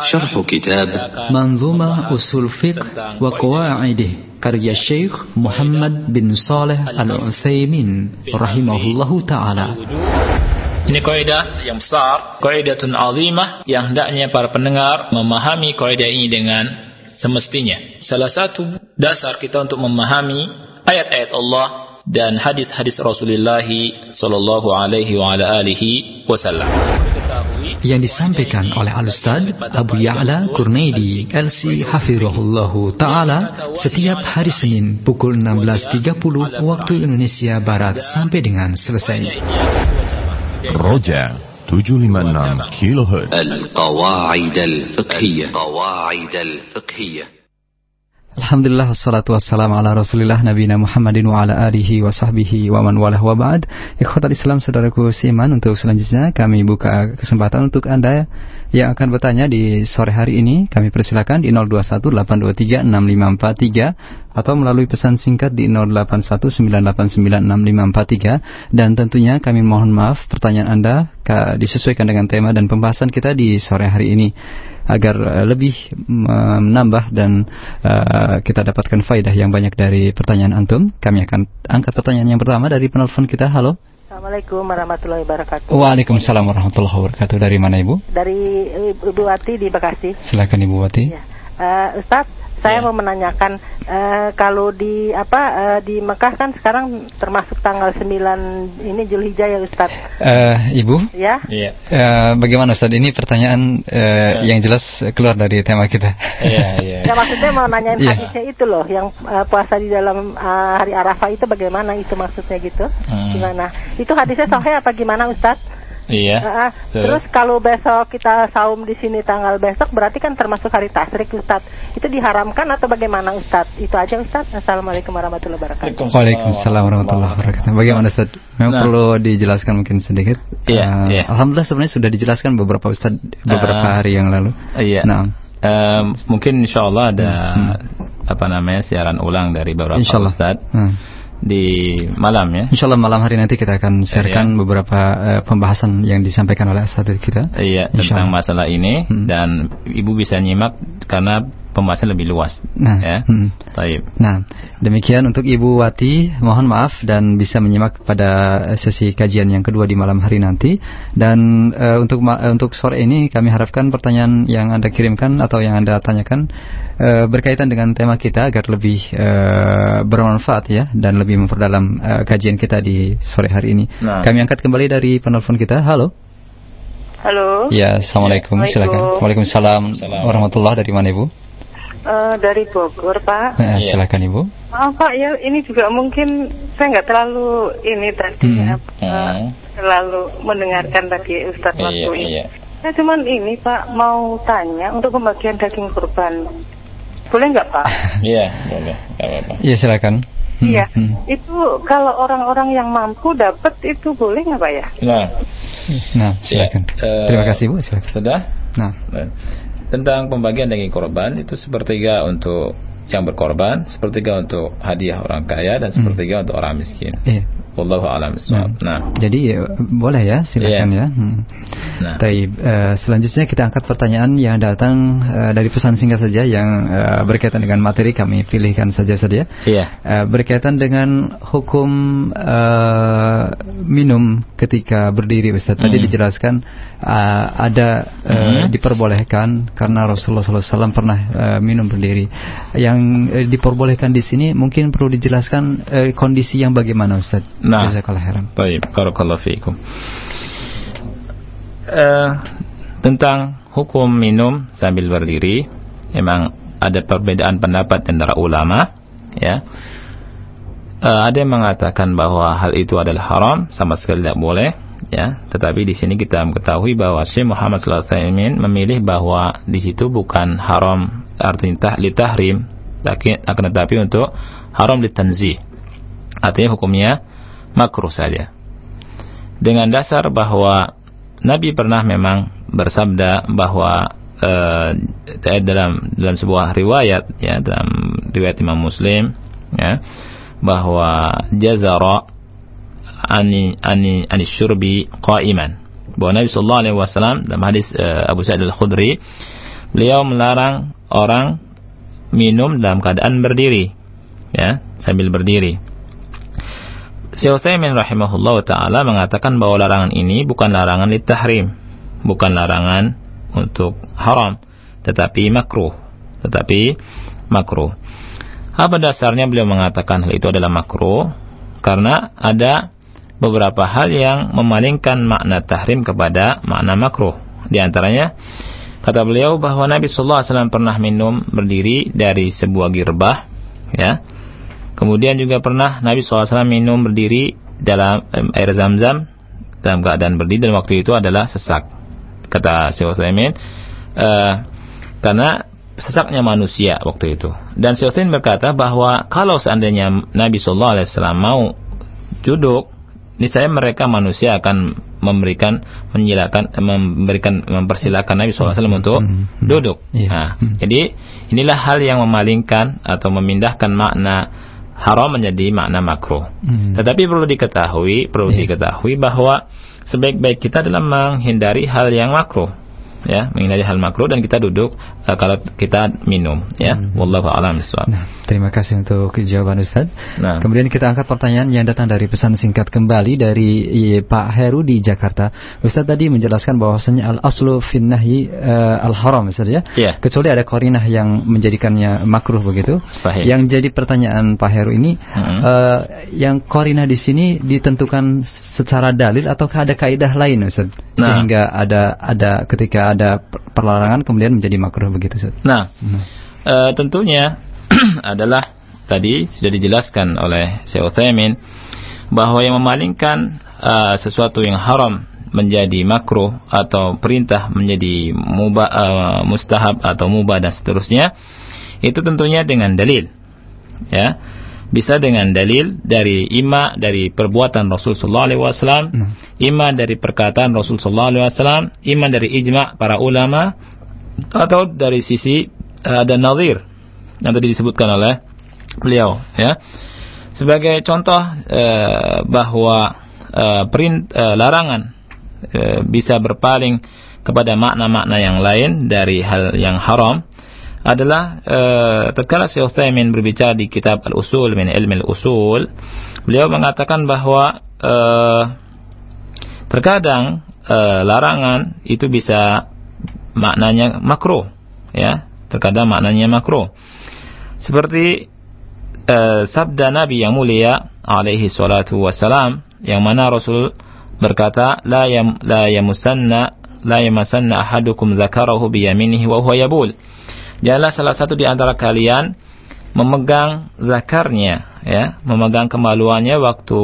شرح كتاب منظومة أصول فقه وقواعده karya Syekh Muhammad bin Saleh Al-Utsaimin rahimahullahu taala. Ini kaidah yang besar, kaidatun azimah yang hendaknya para pendengar memahami kaidah ini dengan semestinya. Salah satu dasar kita untuk memahami ayat-ayat Allah dan hadis-hadis Rasulullah Shallallahu Alaihi wa ala alihi Wasallam. Yang disampaikan oleh Al-Ustaz Abu Ya'la Kurnedi LC Hafirullah Ta'ala setiap hari Senin pukul 16.30 waktu Indonesia Barat sampai dengan selesai. Roja 756 kHz Al-Qawaid Al-Fiqhiyah. Al-Qawaid Al-Fiqhiyah. Alhamdulillah wassalatu wassalamu ala rasulillah nabina Muhammadin wa ala alihi wa sahbihi wa man walah wa ba'd. Ikhwatal Islam saudaraku seiman untuk selanjutnya kami buka kesempatan untuk Anda yang akan bertanya di sore hari ini. Kami persilakan di 0218236543 atau melalui pesan singkat di 0819896543 dan tentunya kami mohon maaf pertanyaan Anda disesuaikan dengan tema dan pembahasan kita di sore hari ini agar uh, lebih menambah dan uh, kita dapatkan faidah yang banyak dari pertanyaan antum. Kami akan angkat pertanyaan yang pertama dari penelpon kita. Halo. Assalamualaikum warahmatullahi wabarakatuh. Waalaikumsalam warahmatullahi wabarakatuh. Dari mana Ibu? Dari Ibu Wati di Bekasi. Silakan Ibu Wati. Ya. Uh, Ustadz, saya ya. mau menanyakan uh, kalau di apa uh, di Mekah kan sekarang termasuk tanggal 9 ini Julhijjah ya Ustaz. Uh, Ibu? Ya. Iya. Uh, bagaimana Ustaz? Ini pertanyaan uh, uh. yang jelas keluar dari tema kita. Iya, iya. ya maksudnya mau nanyain yeah. hadisnya itu loh yang uh, puasa di dalam uh, hari Arafah itu bagaimana itu maksudnya gitu? Hmm. Gimana? Itu hadisnya sahih apa gimana Ustaz? Iya. Uh, terus kalau besok kita saum di sini tanggal besok berarti kan termasuk hari tasrik Ustaz. Itu diharamkan atau bagaimana Ustaz? Itu aja Ustaz. Assalamualaikum warahmatullahi wabarakatuh. Waalaikumsalam warahmatullahi wabarakatuh. Bagaimana Ustaz? Memang nah. perlu dijelaskan mungkin sedikit. Iya, uh, iya. Alhamdulillah sebenarnya sudah dijelaskan beberapa Ustaz beberapa uh, hari yang lalu. Iya. Nah. Um, mungkin insya Allah ada hmm. apa namanya siaran ulang dari beberapa Ustaz. Hmm di malam ya. Insya Allah malam hari nanti kita akan sharekan iya. beberapa uh, pembahasan yang disampaikan oleh asatid kita. Iya tentang masalah ini hmm. dan ibu bisa nyimak karena pembahasan lebih luas. Nah, ya. Hmm. Taib. Nah, demikian untuk Ibu Wati, mohon maaf dan bisa menyimak pada sesi kajian yang kedua di malam hari nanti. Dan uh, untuk uh, untuk sore ini kami harapkan pertanyaan yang Anda kirimkan atau yang Anda tanyakan uh, berkaitan dengan tema kita agar lebih uh, bermanfaat ya dan lebih memperdalam uh, kajian kita di sore hari ini. Nah. Kami angkat kembali dari penelpon kita. Halo. Halo. Ya, assalamualaikum. Silakan. Waalaikumsalam warahmatullahi dari mana ibu? Uh, dari Bogor, Pak. Nah, silakan Ibu. Maaf Pak, ya ini juga mungkin saya nggak terlalu ini tadi hmm. ya, uh, terlalu mendengarkan tadi Ustadz iya, waktu ini. Iya. Saya cuman ini Pak mau tanya untuk pembagian daging kurban. Boleh nggak Pak? Iya, boleh. Iya silakan. Hmm, iya, hmm. itu kalau orang-orang yang mampu dapat itu boleh nggak Pak ya? Nah, nah silakan. Ya, uh, Terima kasih Bu. Silakan. Sudah. Nah. nah tentang pembagian daging korban itu sepertiga untuk yang berkorban, sepertiga untuk hadiah orang kaya dan sepertiga hmm. untuk orang miskin. Iya. Wallahu a'lam nah, nah, jadi ya, boleh ya, silakan yeah. ya. Hmm. Nah. Taib, uh, selanjutnya kita angkat pertanyaan yang datang uh, dari pesan singkat saja yang uh, berkaitan dengan materi kami pilihkan saja saja. Iya. Yeah. Uh, berkaitan dengan hukum uh, minum ketika berdiri Ustaz. Tadi mm. dijelaskan uh, ada uh, mm. diperbolehkan karena Rasulullah SAW pernah uh, minum berdiri. Yang uh, diperbolehkan di sini mungkin perlu dijelaskan uh, kondisi yang bagaimana Ustaz. Nah, Jazakallah khairan. Baik, barakallahu fiikum. Uh, tentang hukum minum sambil berdiri memang ada perbedaan pendapat antara ulama ya uh, ada yang mengatakan bahwa hal itu adalah haram sama sekali tidak boleh ya tetapi di sini kita mengetahui bahwa Syekh Muhammad sallallahu alaihi wasallam memilih bahwa di situ bukan haram artinya li tahrim akan tetapi untuk haram li tanzih artinya hukumnya makruh saja. Dengan dasar bahwa Nabi pernah memang bersabda bahwa uh, dalam dalam sebuah riwayat ya dalam riwayat Imam Muslim ya bahwa jazara ani ani ani syurbi qa'iman. Bahwa Nabi sallallahu alaihi wasallam dalam hadis uh, Abu Sa'id Al-Khudri beliau melarang orang minum dalam keadaan berdiri ya sambil berdiri Syekh Utsaimin rahimahullah taala mengatakan bahwa larangan ini bukan larangan tahrim bukan larangan untuk haram tetapi makruh tetapi makruh apa dasarnya beliau mengatakan hal itu adalah makruh? Karena ada beberapa hal yang memalingkan makna tahrim kepada makna makruh. Di antaranya kata beliau bahwa Nabi sallallahu alaihi wasallam pernah minum berdiri dari sebuah girbah ya. Kemudian juga pernah Nabi SAW minum berdiri dalam air zam-zam dalam keadaan berdiri dan waktu itu adalah sesak. Kata Syekh Utsaimin, uh, karena sesaknya manusia waktu itu. Dan Syekh berkata bahwa kalau seandainya Nabi Shallallahu Alaihi Wasallam mau duduk, niscaya mereka manusia akan memberikan menyilakan memberikan mempersilahkan Nabi SAW untuk hmm, hmm. duduk. Yeah. Nah, hmm. Jadi inilah hal yang memalingkan atau memindahkan makna haram menjadi makna makruh. Hmm. Tetapi perlu diketahui, perlu yeah. diketahui bahwa sebaik-baik kita dalam menghindari hal yang makruh ya menghindari hal makruh dan kita duduk uh, kalau kita minum ya hmm. wallahu a'lam nah, terima kasih untuk jawaban Ustaz nah. kemudian kita angkat pertanyaan yang datang dari pesan singkat kembali dari iya, Pak Heru di Jakarta Ustaz tadi menjelaskan bahwasanya al aslu finnahyi uh, al haram Ustaz ya yeah. kecuali ada korinah yang menjadikannya makruh begitu Sahih. yang jadi pertanyaan Pak Heru ini hmm. uh, yang korinah di sini ditentukan secara dalil ataukah ada kaidah lain Ustaz nah. sehingga ada ada ketika ada perlarangan kemudian menjadi makruh begitu Ustaz. Nah, hmm. e, tentunya adalah tadi sudah dijelaskan oleh Syekh Utsaimin bahwa yang memalingkan e, sesuatu yang haram menjadi makruh atau perintah menjadi mubah, e, mustahab atau mubah dan seterusnya itu tentunya dengan dalil. Ya bisa dengan dalil dari ima dari perbuatan Rasul sallallahu alaihi wasallam, hmm. ima dari perkataan Rasul sallallahu alaihi wasallam, ima dari ijma para ulama atau dari sisi uh, ada nazir yang tadi disebutkan oleh beliau ya. Sebagai contoh uh, bahwa uh, perint, uh, larangan uh, bisa berpaling kepada makna-makna yang lain dari hal yang haram adalah uh, tatkala Syekh Utsaimin berbicara di kitab Al-Usul min Ilmi Al-Usul, beliau mengatakan bahwa uh, terkadang uh, larangan itu bisa maknanya makruh, ya. Terkadang maknanya makruh. Seperti uh, sabda Nabi yang mulia alaihi salatu yang mana Rasul berkata la yam la yamusanna la yamasanna ahadukum dzakarahu bi yaminihi wa huwa yabul Janganlah salah satu di antara kalian memegang zakarnya ya, memegang kemaluannya waktu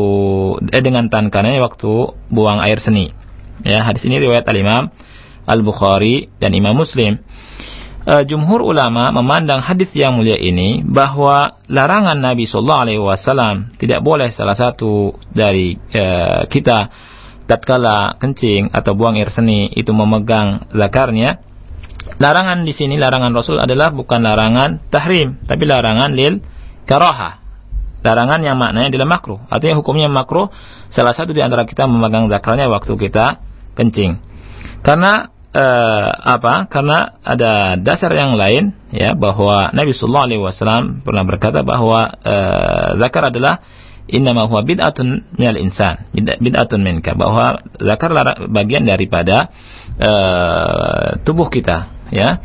eh dengan tangan kanannya waktu buang air seni. Ya, hadis ini riwayat Al-Imam Al-Bukhari dan Imam Muslim. Uh, jumhur ulama memandang hadis yang mulia ini bahwa larangan Nabi Wasallam tidak boleh salah satu dari uh, kita tatkala kencing atau buang air seni itu memegang zakarnya larangan di sini larangan Rasul adalah bukan larangan tahrim, tapi larangan lil karaha. Larangan yang maknanya adalah makruh. Artinya hukumnya makruh salah satu di antara kita memegang zakarnya waktu kita kencing. Karena eh, apa? Karena ada dasar yang lain ya bahwa Nabi sallallahu alaihi wasallam pernah berkata bahwa eh, zakar adalah innama huwa bid'atun minal insan bid'atun minka bahwa zakar bagian daripada uh, tubuh kita ya.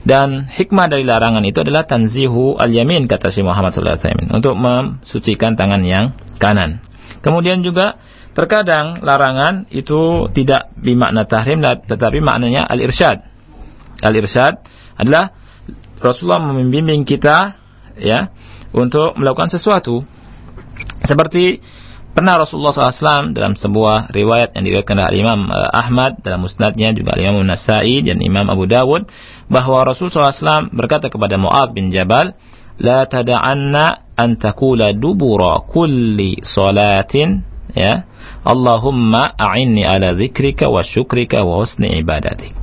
Dan hikmah dari larangan itu adalah tanzihu al-yamin kata Syekh Muhammad sallallahu alaihi wasallam untuk mensucikan tangan yang kanan. Kemudian juga terkadang larangan itu tidak bermakna tahrim tetapi maknanya al-irsyad. Al-irsyad adalah Rasulullah membimbing kita ya untuk melakukan sesuatu. Seperti pernah Rasulullah SAW dalam sebuah riwayat yang diriwayatkan oleh Imam eh, Ahmad dalam musnadnya juga Imam Nasai dan Imam Abu Dawud bahwa Rasulullah SAW berkata kepada Mu'ad bin Jabal, "La tada'anna an taqula dubura kulli salatin ya ala dzikrika wa syukrika wa husni ibadatik."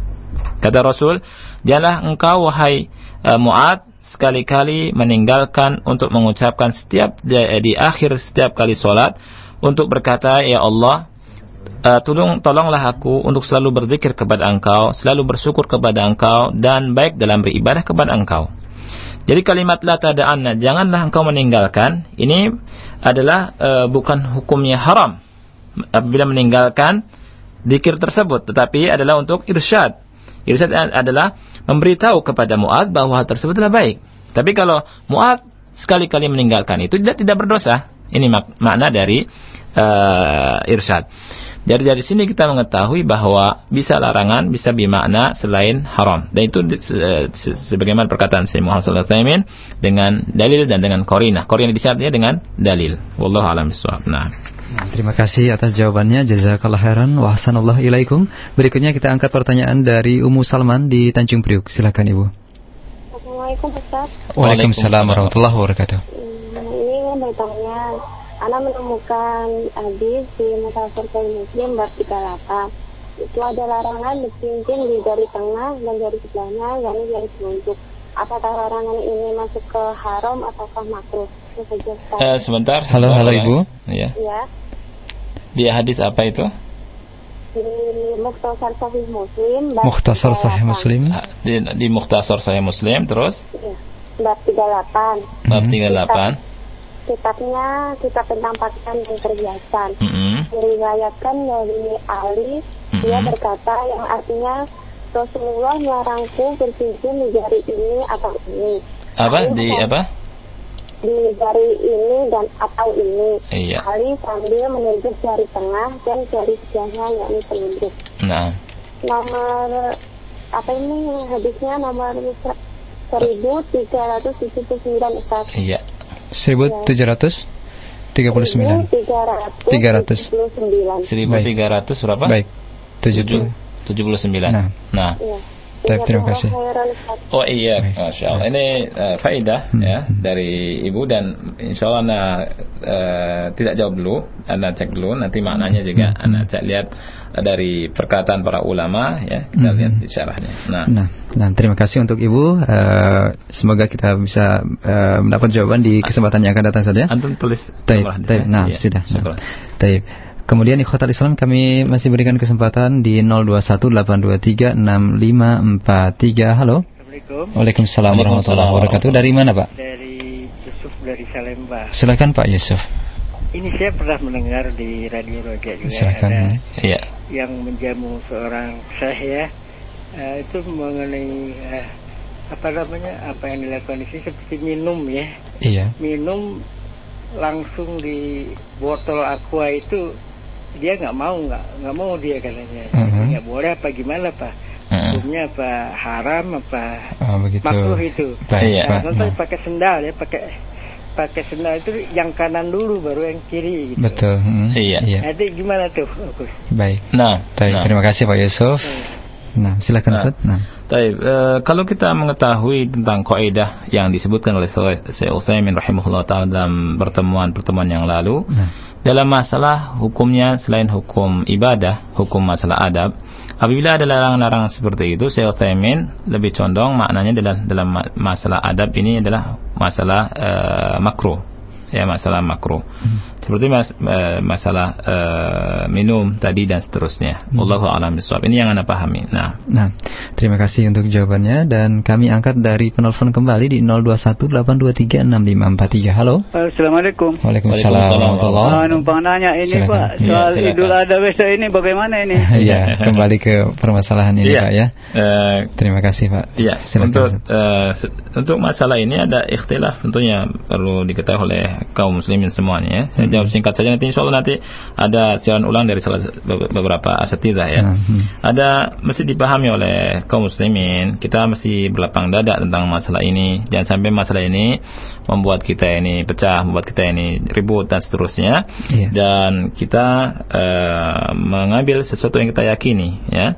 Kata Rasul, janganlah engkau wahai uh, Mu'ad sekali-kali meninggalkan untuk mengucapkan setiap di, di akhir setiap kali solat untuk berkata ya Allah uh, tolong tolonglah aku untuk selalu berzikir kepada Engkau, selalu bersyukur kepada Engkau dan baik dalam beribadah kepada Engkau. Jadi kalimat la tada'anna janganlah engkau meninggalkan ini adalah uh, bukan hukumnya haram apabila meninggalkan zikir tersebut tetapi adalah untuk irsyad. Irsyad adalah memberitahu kepada Mu'ad bahwa hal tersebut adalah baik. Tapi kalau Mu'ad sekali-kali meninggalkan itu tidak tidak berdosa. Ini mak makna dari uh, irsyad. Dari dari sini kita mengetahui bahwa bisa larangan bisa bermakna selain haram. Dan itu uh, sebagaimana perkataan Syekh Muhammad alaihi dengan dalil dan dengan korina. Korina di sini dengan dalil. Wallahu a'lam. Nah. Terima kasih atas jawabannya. Jazakallah khairan wa hasanallahu ilaikum. Berikutnya kita angkat pertanyaan dari Ummu Salman di Tanjung Priuk. Silakan Ibu. Assalamualaikum Ustaz. Waalaikumsalam warahmatullahi wabarakatuh. Hmm, ini mau tanya, Ana menemukan hadis di Musafir Muslim bab 38. Itu ada larangan bercincin di jari tengah dan jari sebelahnya, yakni jari telunjuk. Apakah larangan ini masuk ke haram ataukah makruh? Uh, sebentar. Halo, halo Ibu. Iya. Ya. Di hadis apa itu? Di Mukhtasar Sahih Muslim. Mukhtasar Sahih 38. Muslim. Di, di Mukhtasar Sahih Muslim terus Iya. Bab 38. bab Mhm. 38. Kitabnya kitab tentang pakaian dan perhiasan. Mm-mm. Diriwayatkan dari Ali, dia Mhm. berkata yang artinya Rasulullah melarangku bercincin di jari ini atau ini. Apa Ali di mengatakan, apa? Di jari ini dan atau ini. Iya. Ali sambil menunjuk jari tengah dan jari sebelahnya yakni telunjuk. Nah. Nomor apa ini hadisnya nomor 1379 Ustaz. Iya. 1739. 1379. 1300 berapa? Baik. 70. 79. Nah. Nah. Iya. Baik, terima kasih. Oh iya, masya Allah. Ini uh, faedah Hmm. ya dari ibu dan insya Allah anda uh, tidak jawab dulu, anda cek dulu. Nanti maknanya juga Hmm. anda cek lihat uh, dari perkataan para ulama ya. Kita Hmm. lihat di syarahnya. Nah, Nah, nah, terima kasih untuk Ibu. Eh, semoga kita bisa eh, mendapat jawaban di kesempatan yang akan datang saja. antum tulis Taib, taib. Nah, Iya, sudah. syukur. Nah, taib. Kemudian ikhwatal Islam kami masih berikan kesempatan di 0218236543. Halo. Assalamualaikum Waalaikumsalam warahmatullahi wabarakatuh. Dari mana, Pak? dari Yusuf dari Salemba. Silakan Pak Yusuf. Ini saya pernah mendengar di radio Roja juga Silakan. ada Iya. yang menjamu seorang syekh ya eh, itu mengenai eh, apa namanya apa yang dilakukan di sini seperti minum ya Iya. minum langsung di botol aqua itu dia nggak mau nggak nggak mau dia katanya Mhm. nggak boleh apa gimana pak Mhm. hukumnya apa haram apa Oh, begitu. makruh itu Baik, Iya. Pak. Contoh Nah, pakai sendal ya, pakai pakai sendal itu yang kanan dulu baru yang kiri gitu. betul. Hmm, Iya. Nah, itu gimana tuh? Baik. Nah, Baik, nah. terima kasih Pak Yusuf. Nah, silakan Nah. Ustaz. Nah. Taib, eh, kalau kita mengetahui tentang kaidah yang disebutkan oleh Syekh Utsaimin rahimahullah taala dalam pertemuan-pertemuan yang lalu, Nah. Dalam masalah hukumnya selain hukum ibadah, hukum masalah adab, apabila ada larangan-larangan seperti itu, Syekh Utsaimin lebih condong maknanya dalam ma- masalah adab ini adalah masalah makruh. Ya, masalah makruh. Seperti mas- eh, masalah eh, minum tadi dan seterusnya. Wallahu a'lam bishawab. Ini yang Anda pahami. Nah, Nah, terima kasih untuk jawabannya dan kami angkat dari penelpon kembali di 0218236543. Halo. Assalamualaikum. Waalaikumsalam Waalaikumsalam Ah, numpang nanya ini Silakan. Pak Iya, soal silakan. Idul Adha besok ini bagaimana ini? Iya, kembali ke permasalahan ini Iya. Pak ya. Eh, Terima kasih Pak. Iya, untuk eh, se- untuk masalah ini ada ikhtilaf tentunya perlu diketahui oleh kaum muslimin semuanya ya. Saya Hmm. Jawab singkat saja nanti insya Allah nanti ada siaran ulang dari salah beberapa asatidah ya. Hmm. Ada mesti dipahami oleh kaum muslimin, kita mesti berlapang dada tentang masalah ini. Jangan sampai masalah ini membuat kita ini pecah, membuat kita ini ribut dan seterusnya. Yeah. Dan kita uh, mengambil sesuatu yang kita yakini ya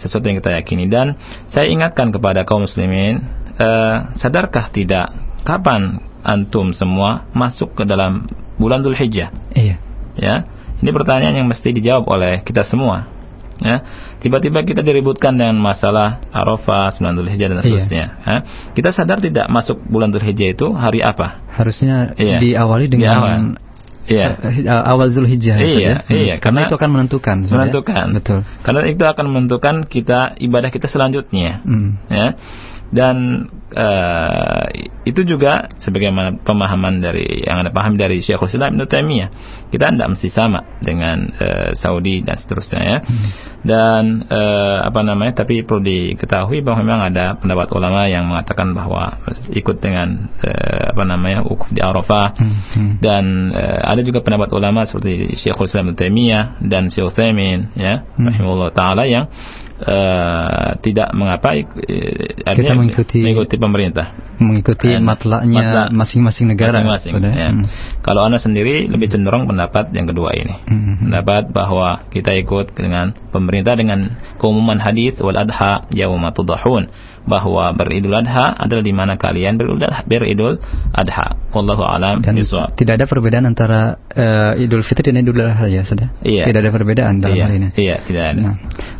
sesuatu yang kita yakini dan saya ingatkan kepada kaum muslimin uh, sadarkah tidak kapan antum semua masuk ke dalam bulan Dzulhijjah? Iya. Ya. Ini pertanyaan yang mesti dijawab oleh kita semua. Ya. Tiba-tiba kita diributkan dengan masalah Arafah, 9 Dzulhijjah dan iya. seterusnya. Iya. Ya. Kita sadar tidak masuk bulan Dzulhijjah itu hari apa? Harusnya iya. diawali dengan Di awal. Iya. Eh, awal Zulhijjah. Iya, iya. Karena, karena itu akan menentukan. Menentukan. Betul. Karena itu akan menentukan kita ibadah kita selanjutnya. Hmm. Ya dan uh, itu juga sebagaimana pemahaman dari yang ada paham dari Syekhul Islam Ibnu Taimiyah kita tidak mesti sama dengan uh, Saudi dan seterusnya ya hmm. dan uh, apa namanya tapi perlu diketahui bahwa memang ada pendapat ulama yang mengatakan bahwa ikut dengan uh, apa namanya ukuf di Arafah hmm. Hmm. dan uh, ada juga pendapat ulama seperti Syekhul Islam Ibnu Taimiyah dan Syekh Utsaimin ya hmm. rahimahullah taala yang uh, tidak mengapa uh, kita mengikuti, mengikuti pemerintah mengikuti matlaknya masing-masing negara masing-masing ya. hmm. kalau anda sendiri lebih cenderung pendapat yang kedua ini hmm. pendapat bahwa kita ikut dengan pemerintah dengan keumuman hadis wal adha yaumatudahun bahwa beridul adha adalah di mana kalian beridul adha. Wallahu alam Dan biswab. tidak ada perbedaan antara uh, Idul Fitri dan Idul Adha ya, sudah. Iya. Tidak ada perbedaan dalam iya. hal ini. Iya, tidak ada. Nah,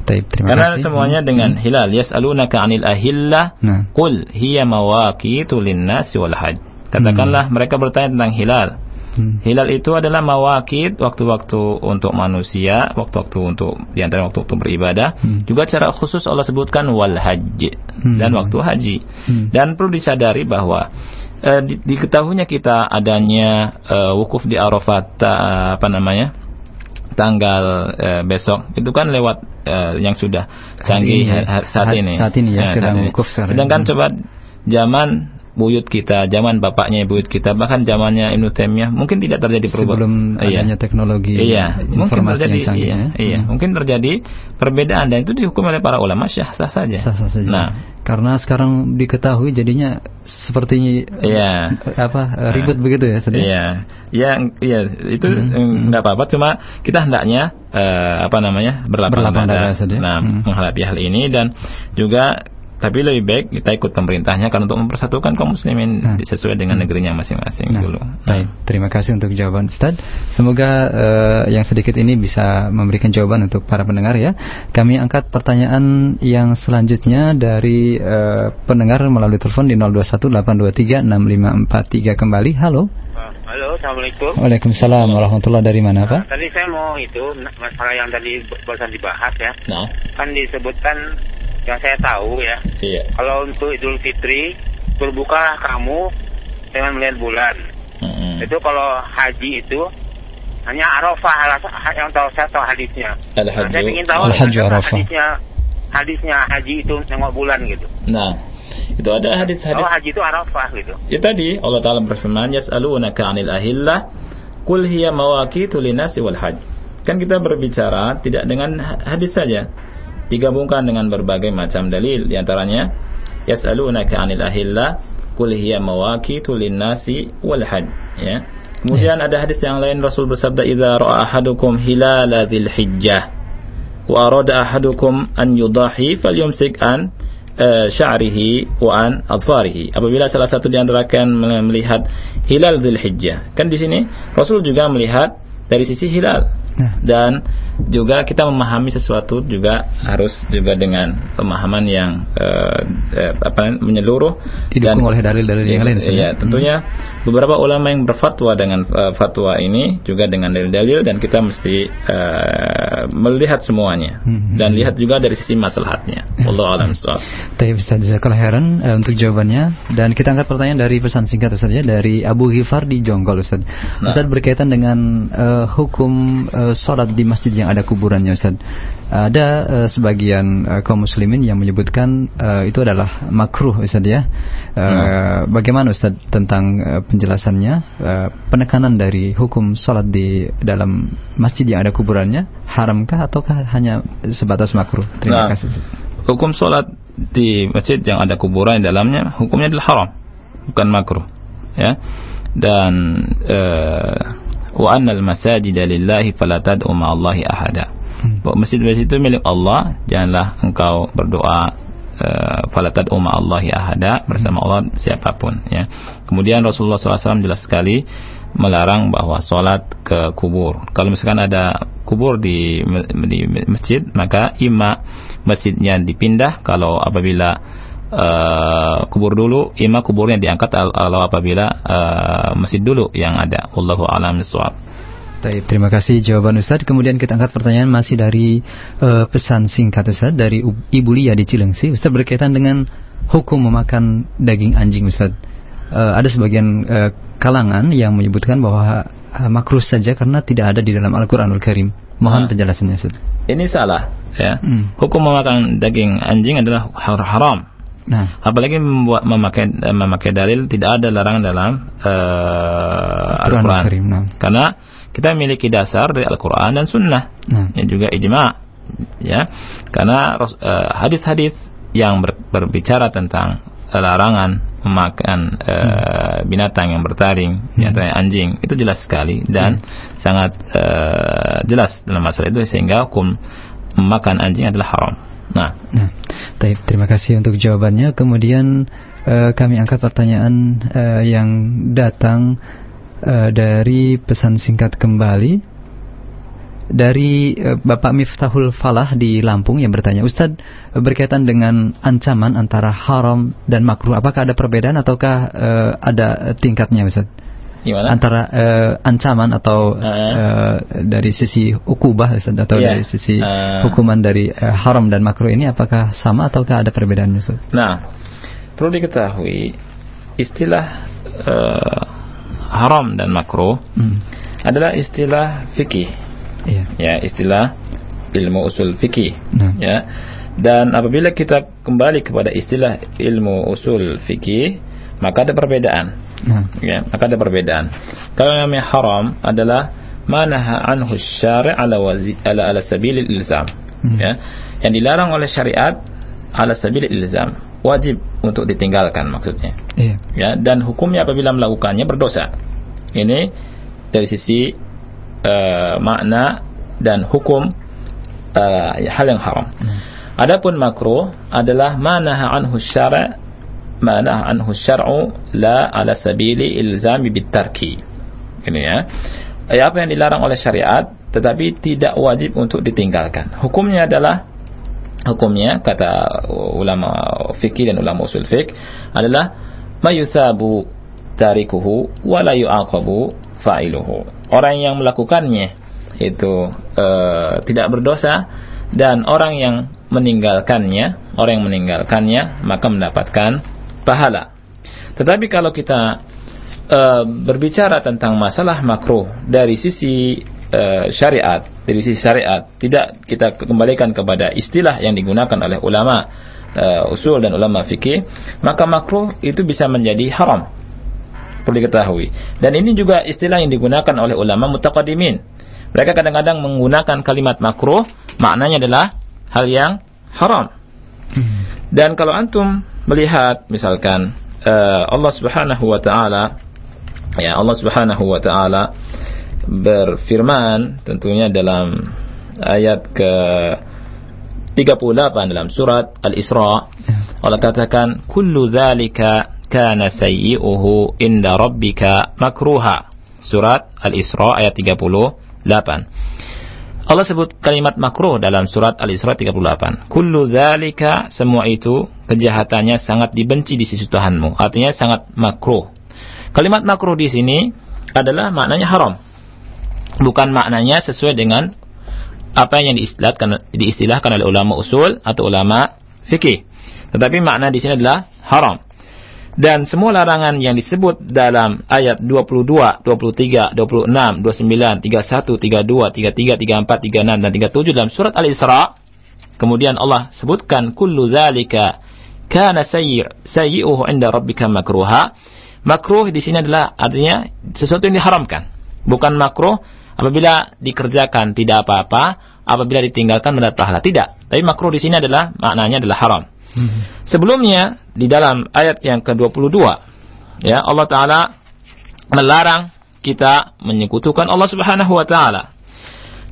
taib, terima Karena kasih. semuanya hmm. dengan hilal. Yas'alunaka 'anil ahillah. Nah. Qul hiya mawaqitu lin-nasi wal hajj. Katakanlah hmm. mereka bertanya tentang hilal. Hmm. Hilal itu adalah mawakid, waktu-waktu untuk manusia, waktu-waktu untuk di antara waktu untuk beribadah. Hmm. Juga secara khusus Allah sebutkan wal haji hmm. dan waktu haji. Hmm. Dan perlu disadari bahwa di, diketahuinya kita adanya uh, wukuf di Arafat uh, apa namanya? Tanggal uh, besok itu kan lewat uh, yang sudah canggih ya. saat ini. Saat ini ya, ya sedang wukuf Sedangkan coba zaman buyut kita, zaman bapaknya buyut kita, bahkan zamannya Ibnu Taimiyah mungkin tidak terjadi perubahan. Sebelum iya. adanya teknologi iya. mungkin terjadi, yang canggih. Iya, ya. iya. Hmm. mungkin terjadi perbedaan dan itu dihukum oleh para ulama syah sah saja. Sah sah saja. Nah, karena sekarang diketahui jadinya seperti iya. apa ribut nah, begitu ya sedih. Iya. Ya, iya itu hmm. enggak apa-apa cuma kita hendaknya uh, apa namanya berlapang, berlapang dada, dada nah, hmm. menghadapi hal ini dan juga tapi lebih baik kita ikut pemerintahnya kan untuk mempersatukan kaum muslimin nah. sesuai dengan negerinya masing-masing nah. dulu. Baik, terima kasih untuk jawaban Ustaz. Semoga uh, yang sedikit ini bisa memberikan jawaban untuk para pendengar ya. Kami angkat pertanyaan yang selanjutnya dari uh, pendengar melalui telepon di 0218236543 kembali. Halo. Halo, assalamualaikum. Waalaikumsalam warahmatullahi dari mana Pak? Nah, tadi saya mau itu masalah yang tadi barusan dibahas ya. Nah. Kan disebutkan yang saya tahu ya. Iya. Kalau untuk Idul Fitri berbuka kamu dengan melihat bulan. Mm-hmm. Itu kalau haji itu hanya Arafah yang tahu saya tahu hadisnya. Al nah, saya ingin tahu hadisnya hadisnya haji itu nengok bulan gitu. Nah, itu ada hadis-hadis. Oh, haji itu Arafah gitu. Ya tadi Allah Taala berfirman, "Yas'alunaka 'anil ahillah, qul hiya mawaqitu linasi wal hajj." Kan kita berbicara tidak dengan hadis saja, digabungkan dengan berbagai macam dalil. Di antaranya yas'alunaka 'anil ahilla qul hiya mawaqitu lin-nasi wal hajj ya. Kemudian ada hadis yang lain Rasul bersabda idza ra'a ahadukum hilala dzil hijjah wa arada ahadukum an yudahi falyumsik an uh, sya'rihi wa an adfarihi apabila salah satu di antara kalian melihat hilal dzil hijjah kan di sini Rasul juga melihat dari sisi hilal. Nah. dan juga kita memahami sesuatu juga harus juga dengan pemahaman yang uh, uh, apa menyeluruh didukung dan, oleh dalil-dalil yang lain. Iya, tentunya hmm. beberapa ulama yang berfatwa dengan uh, fatwa ini juga dengan dalil-dalil dan kita mesti uh, melihat semuanya hmm. dan lihat juga dari sisi maslahatnya. Allah alam Tapi Ustaz heran untuk jawabannya dan kita angkat pertanyaan dari pesan singkat Ustaz ya dari Abu Ghifar di Jonggol Ustaz. Nah. Ustaz berkaitan dengan uh, hukum uh, salat di masjid yang yang ada kuburannya Ustaz. Ada uh, sebagian uh, kaum muslimin yang menyebutkan uh, itu adalah makruh Ustaz ya. Uh, hmm. Bagaimana Ustaz tentang uh, penjelasannya uh, penekanan dari hukum salat di dalam masjid yang ada kuburannya haramkah ataukah hanya sebatas makruh? Terima nah, kasih. Hukum salat di masjid yang ada kuburan di dalamnya hukumnya adalah haram bukan makruh ya dan uh, wa annal masajida lillahi fala tad'u ma'allahi ahada hmm. masjid-masjid itu milik Allah janganlah engkau berdoa uh, fala tad'u ma'allahi ahada bersama hmm. Allah siapa pun ya kemudian Rasulullah SAW jelas sekali melarang bahwa sholat ke kubur kalau misalkan ada kubur di, di masjid maka ima masjidnya dipindah kalau apabila uh, kubur dulu ima kuburnya diangkat kalau apabila uh, masjid dulu yang ada wallahu alam bissawab Terima kasih jawaban Ustaz. Kemudian kita angkat pertanyaan masih dari uh, pesan singkat Ustaz dari Ibu Lia di Cilengsi. Ustaz berkaitan dengan hukum memakan daging anjing Ustaz. Uh, ada sebagian uh, kalangan yang menyebutkan bahwa uh, makruh saja karena tidak ada di dalam Al-Qur'anul Karim. Mohon nah, penjelasannya Ustaz. Ini salah ya. Hmm. Hukum memakan daging anjing adalah haram. Nah. Apalagi membuat memakai memakai dalil tidak ada larangan dalam uh, Al-Qur'an. Al nah. Karena kita memiliki dasar dari Al-Qur'an dan Sunnah. Nah. Yang juga ijma. Ya. Karena uh, hadis-hadis yang ber, berbicara tentang larangan memakan uh, hmm. binatang yang bertaring, hmm. binatang anjing, itu jelas sekali dan hmm. sangat uh, jelas dalam masalah itu sehingga hukum memakan anjing adalah haram. Nah, nah taib, terima kasih untuk jawabannya. Kemudian uh, kami angkat pertanyaan uh, yang datang uh, dari pesan singkat kembali dari Bapak Miftahul Falah di Lampung yang bertanya, Ustadz berkaitan dengan ancaman antara haram dan makruh, apakah ada perbedaan ataukah uh, ada tingkatnya Ustadz? Gimana? antara uh, ancaman atau uh. Uh, dari sisi ukubah atau yeah. dari sisi uh. hukuman dari uh, haram dan makruh ini apakah sama ataukah ada perbedaannya Ustaz? Nah, perlu diketahui istilah uh, haram dan makruh hmm. adalah istilah fikih. Yeah. Ya, istilah ilmu usul fikih. Nah. Ya. Dan apabila kita kembali kepada istilah ilmu usul fikih, maka ada perbedaan. Nah. Ya, maka ada perbedaan. Kalau yang namanya haram adalah manaha anhu syari' ala wazi, ala ala sabilil ilzam. Hmm. Ya. Yang dilarang oleh syariat ala sabilil ilzam. Wajib untuk ditinggalkan maksudnya. Iya. Ya, dan hukumnya apabila melakukannya berdosa. Ini dari sisi uh, makna dan hukum uh, hal yang haram. Hmm. Adapun makruh adalah manaha anhu syara' ma nah anhu syar'u la ala sabili ilzami bitarki. Ini ya. ya. Apa yang dilarang oleh syariat tetapi tidak wajib untuk ditinggalkan. Hukumnya adalah hukumnya kata ulama fikih dan ulama usul fik adalah mayusabu tarikuhu wa la yu'aqabu fa'iluhu. Orang yang melakukannya itu uh, tidak berdosa dan orang yang meninggalkannya, orang yang meninggalkannya maka mendapatkan pahala. Tetapi kalau kita uh, berbicara tentang masalah makruh dari sisi uh, syariat, dari sisi syariat, tidak kita kembalikan kepada istilah yang digunakan oleh ulama uh, usul dan ulama fikih, maka makruh itu bisa menjadi haram. Perlu diketahui. Dan ini juga istilah yang digunakan oleh ulama mutaqaddimin. Mereka kadang-kadang menggunakan kalimat makruh, maknanya adalah hal yang haram. Hmm. Dan kalau antum melihat misalkan uh, Allah Subhanahu wa taala ya Allah Subhanahu wa taala berfirman tentunya dalam ayat ke 38 dalam surat Al-Isra Allah katakan kullu dzalika kana sayyi'uhu inda rabbika makruha. Surat Al-Isra ayat 38 Allah sebut kalimat makruh dalam surat Al-Isra 38. Kullu dzalika semua itu kejahatannya sangat dibenci di sisi Tuhanmu. Artinya sangat makruh. Kalimat makruh di sini adalah maknanya haram. Bukan maknanya sesuai dengan apa yang diistilahkan, diistilahkan oleh ulama usul atau ulama fikih. Tetapi makna di sini adalah haram. Dan semua larangan yang disebut dalam ayat 22, 23, 26, 29, 31, 32, 33, 34, 36 dan 37 dalam surat Al-Isra. Kemudian Allah sebutkan kullu dzalika kana sayyi' sayyi'uhu 'inda rabbika makruha. Makruh di sini adalah artinya sesuatu yang diharamkan. Bukan makruh apabila dikerjakan tidak apa-apa apabila ditinggalkan mendapat pahala. Tidak. Tapi makruh di sini adalah maknanya adalah haram Sebelumnya di dalam ayat yang ke-22 ya Allah taala melarang kita menyekutukan Allah Subhanahu wa taala.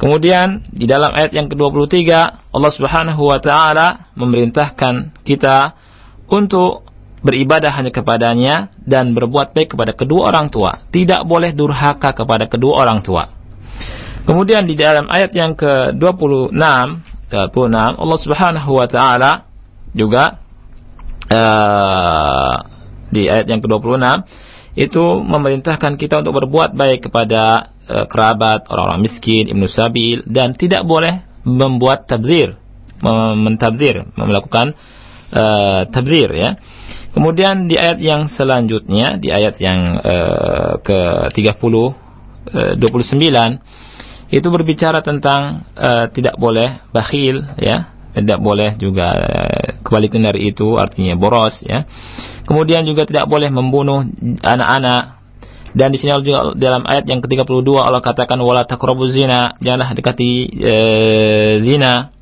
Kemudian di dalam ayat yang ke-23 Allah Subhanahu wa taala memerintahkan kita untuk beribadah hanya kepadanya dan berbuat baik kepada kedua orang tua. Tidak boleh durhaka kepada kedua orang tua. Kemudian di dalam ayat yang ke-26 26 Allah Subhanahu wa taala juga uh, di ayat yang ke-26 itu memerintahkan kita untuk berbuat baik kepada uh, kerabat, orang-orang miskin, ibnu sabil dan tidak boleh membuat tabzir, mentabzir, melakukan uh, tabzir ya. Kemudian di ayat yang selanjutnya, di ayat yang uh, ke-30 uh, 29 itu berbicara tentang uh, tidak boleh bakhil ya tidak boleh juga eh, kebalikan dari itu artinya boros ya. Kemudian juga tidak boleh membunuh anak-anak dan di sini juga dalam ayat yang ke-32 Allah katakan wala taqrabu zina, janganlah dekati e, zina.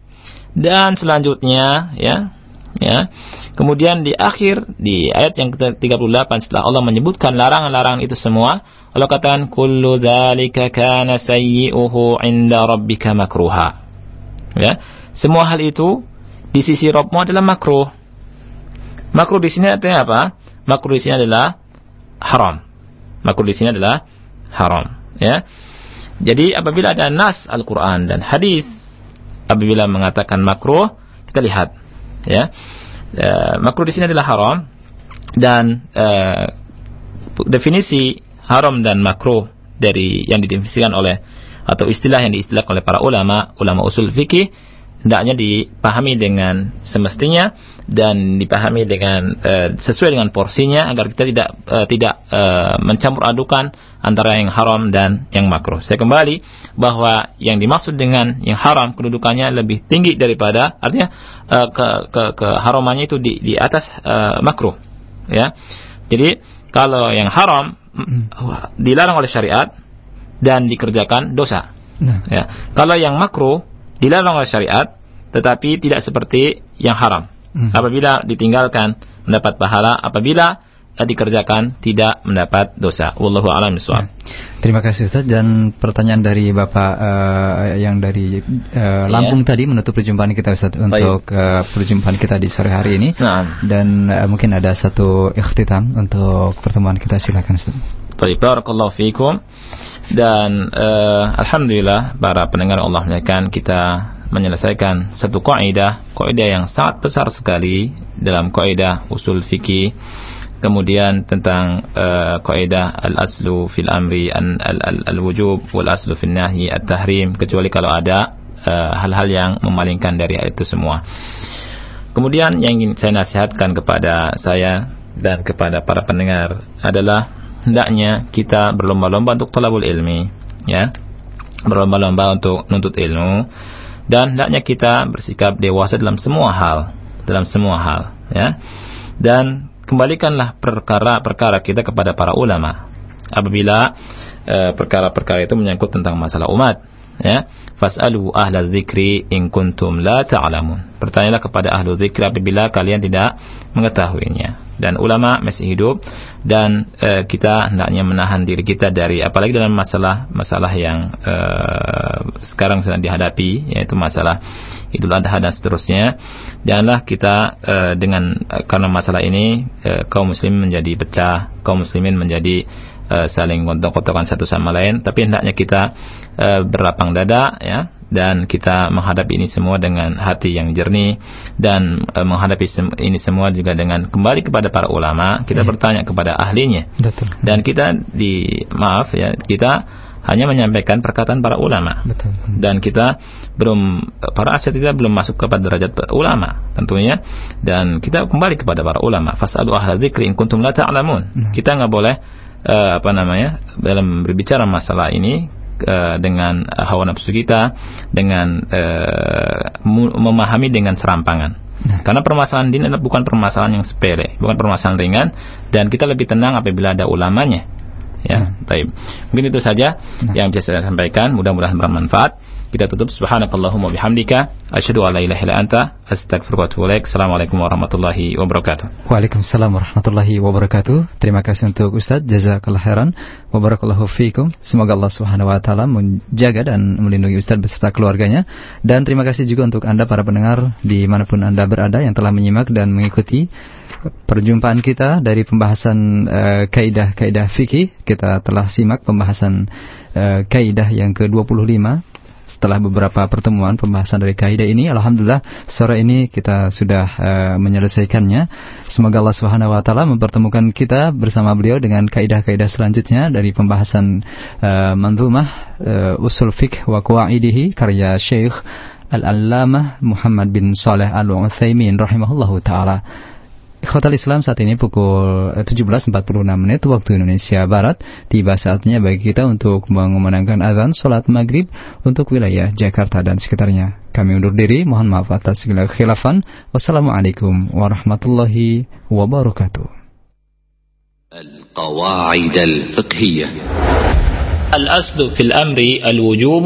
Dan selanjutnya ya, ya. Kemudian di akhir di ayat yang ke-38 setelah Allah menyebutkan larangan-larangan itu semua, Allah katakan kullu dzalika kana sayyi'uhu 'inda rabbika makruha. Ya. Semua hal itu di sisi Robmu adalah makruh. Makruh di sini artinya apa? Makruh di sini adalah haram. Makruh di sini adalah haram. Ya. Jadi apabila ada nas Al-Quran dan hadis apabila mengatakan makruh, kita lihat. Ya. E, makruh di sini adalah haram dan e, definisi haram dan makruh dari yang didefinisikan oleh atau istilah yang diistilahkan oleh para ulama, ulama usul fikih hendaknya dipahami dengan semestinya dan dipahami dengan uh, sesuai dengan porsinya agar kita tidak uh, tidak uh, mencampur adukan antara yang haram dan yang makruh. Saya kembali bahwa yang dimaksud dengan yang haram kedudukannya lebih tinggi daripada artinya uh, ke, ke keharamannya itu di di atas uh, makruh ya. Jadi kalau yang haram mm. dilarang oleh syariat dan dikerjakan dosa. Nah. Ya. Kalau yang makruh dilarang oleh syariat tetapi tidak seperti yang haram. Hmm. Apabila ditinggalkan mendapat pahala, apabila dikerjakan tidak mendapat dosa. Wallahu a'lam bishawab. Ya. Terima kasih Ustaz dan pertanyaan dari Bapak uh, yang dari uh, Lampung yeah. tadi menutup perjumpaan kita Ustaz untuk uh, perjumpaan kita di sore hari ini. Nah. Dan uh, mungkin ada satu ikhtitam untuk pertemuan kita silakan Ustaz. Baik, barakallahu fiikum. Dan uh, alhamdulillah para pendengar Allah muliakan kita menyelesaikan satu kaidah, kaidah yang sangat besar sekali dalam kaidah usul fikih. Kemudian tentang uh, kaidah al-aslu fil amri an al-wujub wal aslu fil nahyi at-tahrim kecuali kalau ada uh, hal-hal uh, yang memalingkan dari itu semua. Kemudian yang ingin saya nasihatkan kepada saya dan kepada para pendengar adalah hendaknya kita berlomba-lomba untuk talabul ilmi, ya. Berlomba-lomba untuk nuntut ilmu dan hendaknya kita bersikap dewasa dalam semua hal, dalam semua hal, ya. Dan kembalikanlah perkara-perkara kita kepada para ulama. Apabila eh, perkara-perkara e, itu menyangkut tentang masalah umat, ya. Fas'alu ahla dzikri in kuntum la ta'lamun. Bertanyalah kepada ahlu dzikri apabila kalian tidak mengetahuinya dan ulama masih hidup dan uh, kita hendaknya menahan diri kita dari apalagi dalam masalah-masalah yang uh, sekarang sedang dihadapi yaitu masalah Idul Adha dan seterusnya janganlah kita uh, dengan uh, karena masalah ini uh, kaum muslim menjadi pecah kaum muslimin menjadi uh, saling kotok-kotokan satu sama lain tapi hendaknya kita uh, berlapang dada ya dan kita menghadapi ini semua dengan hati yang jernih dan e, menghadapi sem ini semua juga dengan kembali kepada para ulama kita hmm. bertanya kepada ahlinya Betul. dan kita di maaf ya kita hanya menyampaikan perkataan para ulama. Betul. Dan kita belum para asyat kita belum masuk kepada derajat ulama tentunya dan kita kembali kepada para ulama. Fas'alu ahla dzikri in kuntum la ta'lamun. Nah. Kita nggak boleh uh, apa namanya dalam berbicara masalah ini uh, dengan uh, hawa nafsu kita dengan uh, memahami dengan serampangan. Nah. Karena permasalahan ini adalah bukan permasalahan yang sepele, bukan permasalahan ringan dan kita lebih tenang apabila ada ulamanya. Ya, nah. taib. Mungkin itu saja nah. yang bisa saya sampaikan, mudah-mudahan bermanfaat. Kita tutup subhanakallahumma bihamdika asyhadu an la ilaha illa anta astaghfiruka wa atubu ilaik. Assalamualaikum warahmatullahi wabarakatuh. Waalaikumsalam warahmatullahi wabarakatuh. Terima kasih untuk Ustaz jazakallahu khairan wa barakallahu fiikum. Semoga Allah Subhanahu wa taala menjaga dan melindungi Ustaz beserta keluarganya dan terima kasih juga untuk Anda para pendengar di mana pun Anda berada yang telah menyimak dan mengikuti perjumpaan kita dari pembahasan uh, kaidah-kaidah fikih. Kita telah simak pembahasan uh, kaidah yang ke-25 setelah beberapa pertemuan pembahasan dari kaidah ini alhamdulillah sore ini kita sudah uh, menyelesaikannya. Semoga Allah Subhanahu wa taala mempertemukan kita bersama beliau dengan kaidah-kaidah selanjutnya dari pembahasan uh, manzumah uh, usul fiqh wa qawaidihi karya Syekh Al-Allamah Muhammad bin Saleh Al-Utsaimin rahimahullahu taala Ikhwatal Islam saat ini pukul 17.46 menit waktu Indonesia Barat Tiba saatnya bagi kita untuk mengumandangkan azan sholat maghrib untuk wilayah Jakarta dan sekitarnya Kami undur diri, mohon maaf atas segala khilafan Wassalamualaikum warahmatullahi wabarakatuh القواعد الفقهية الأصل في الأمر الوجوب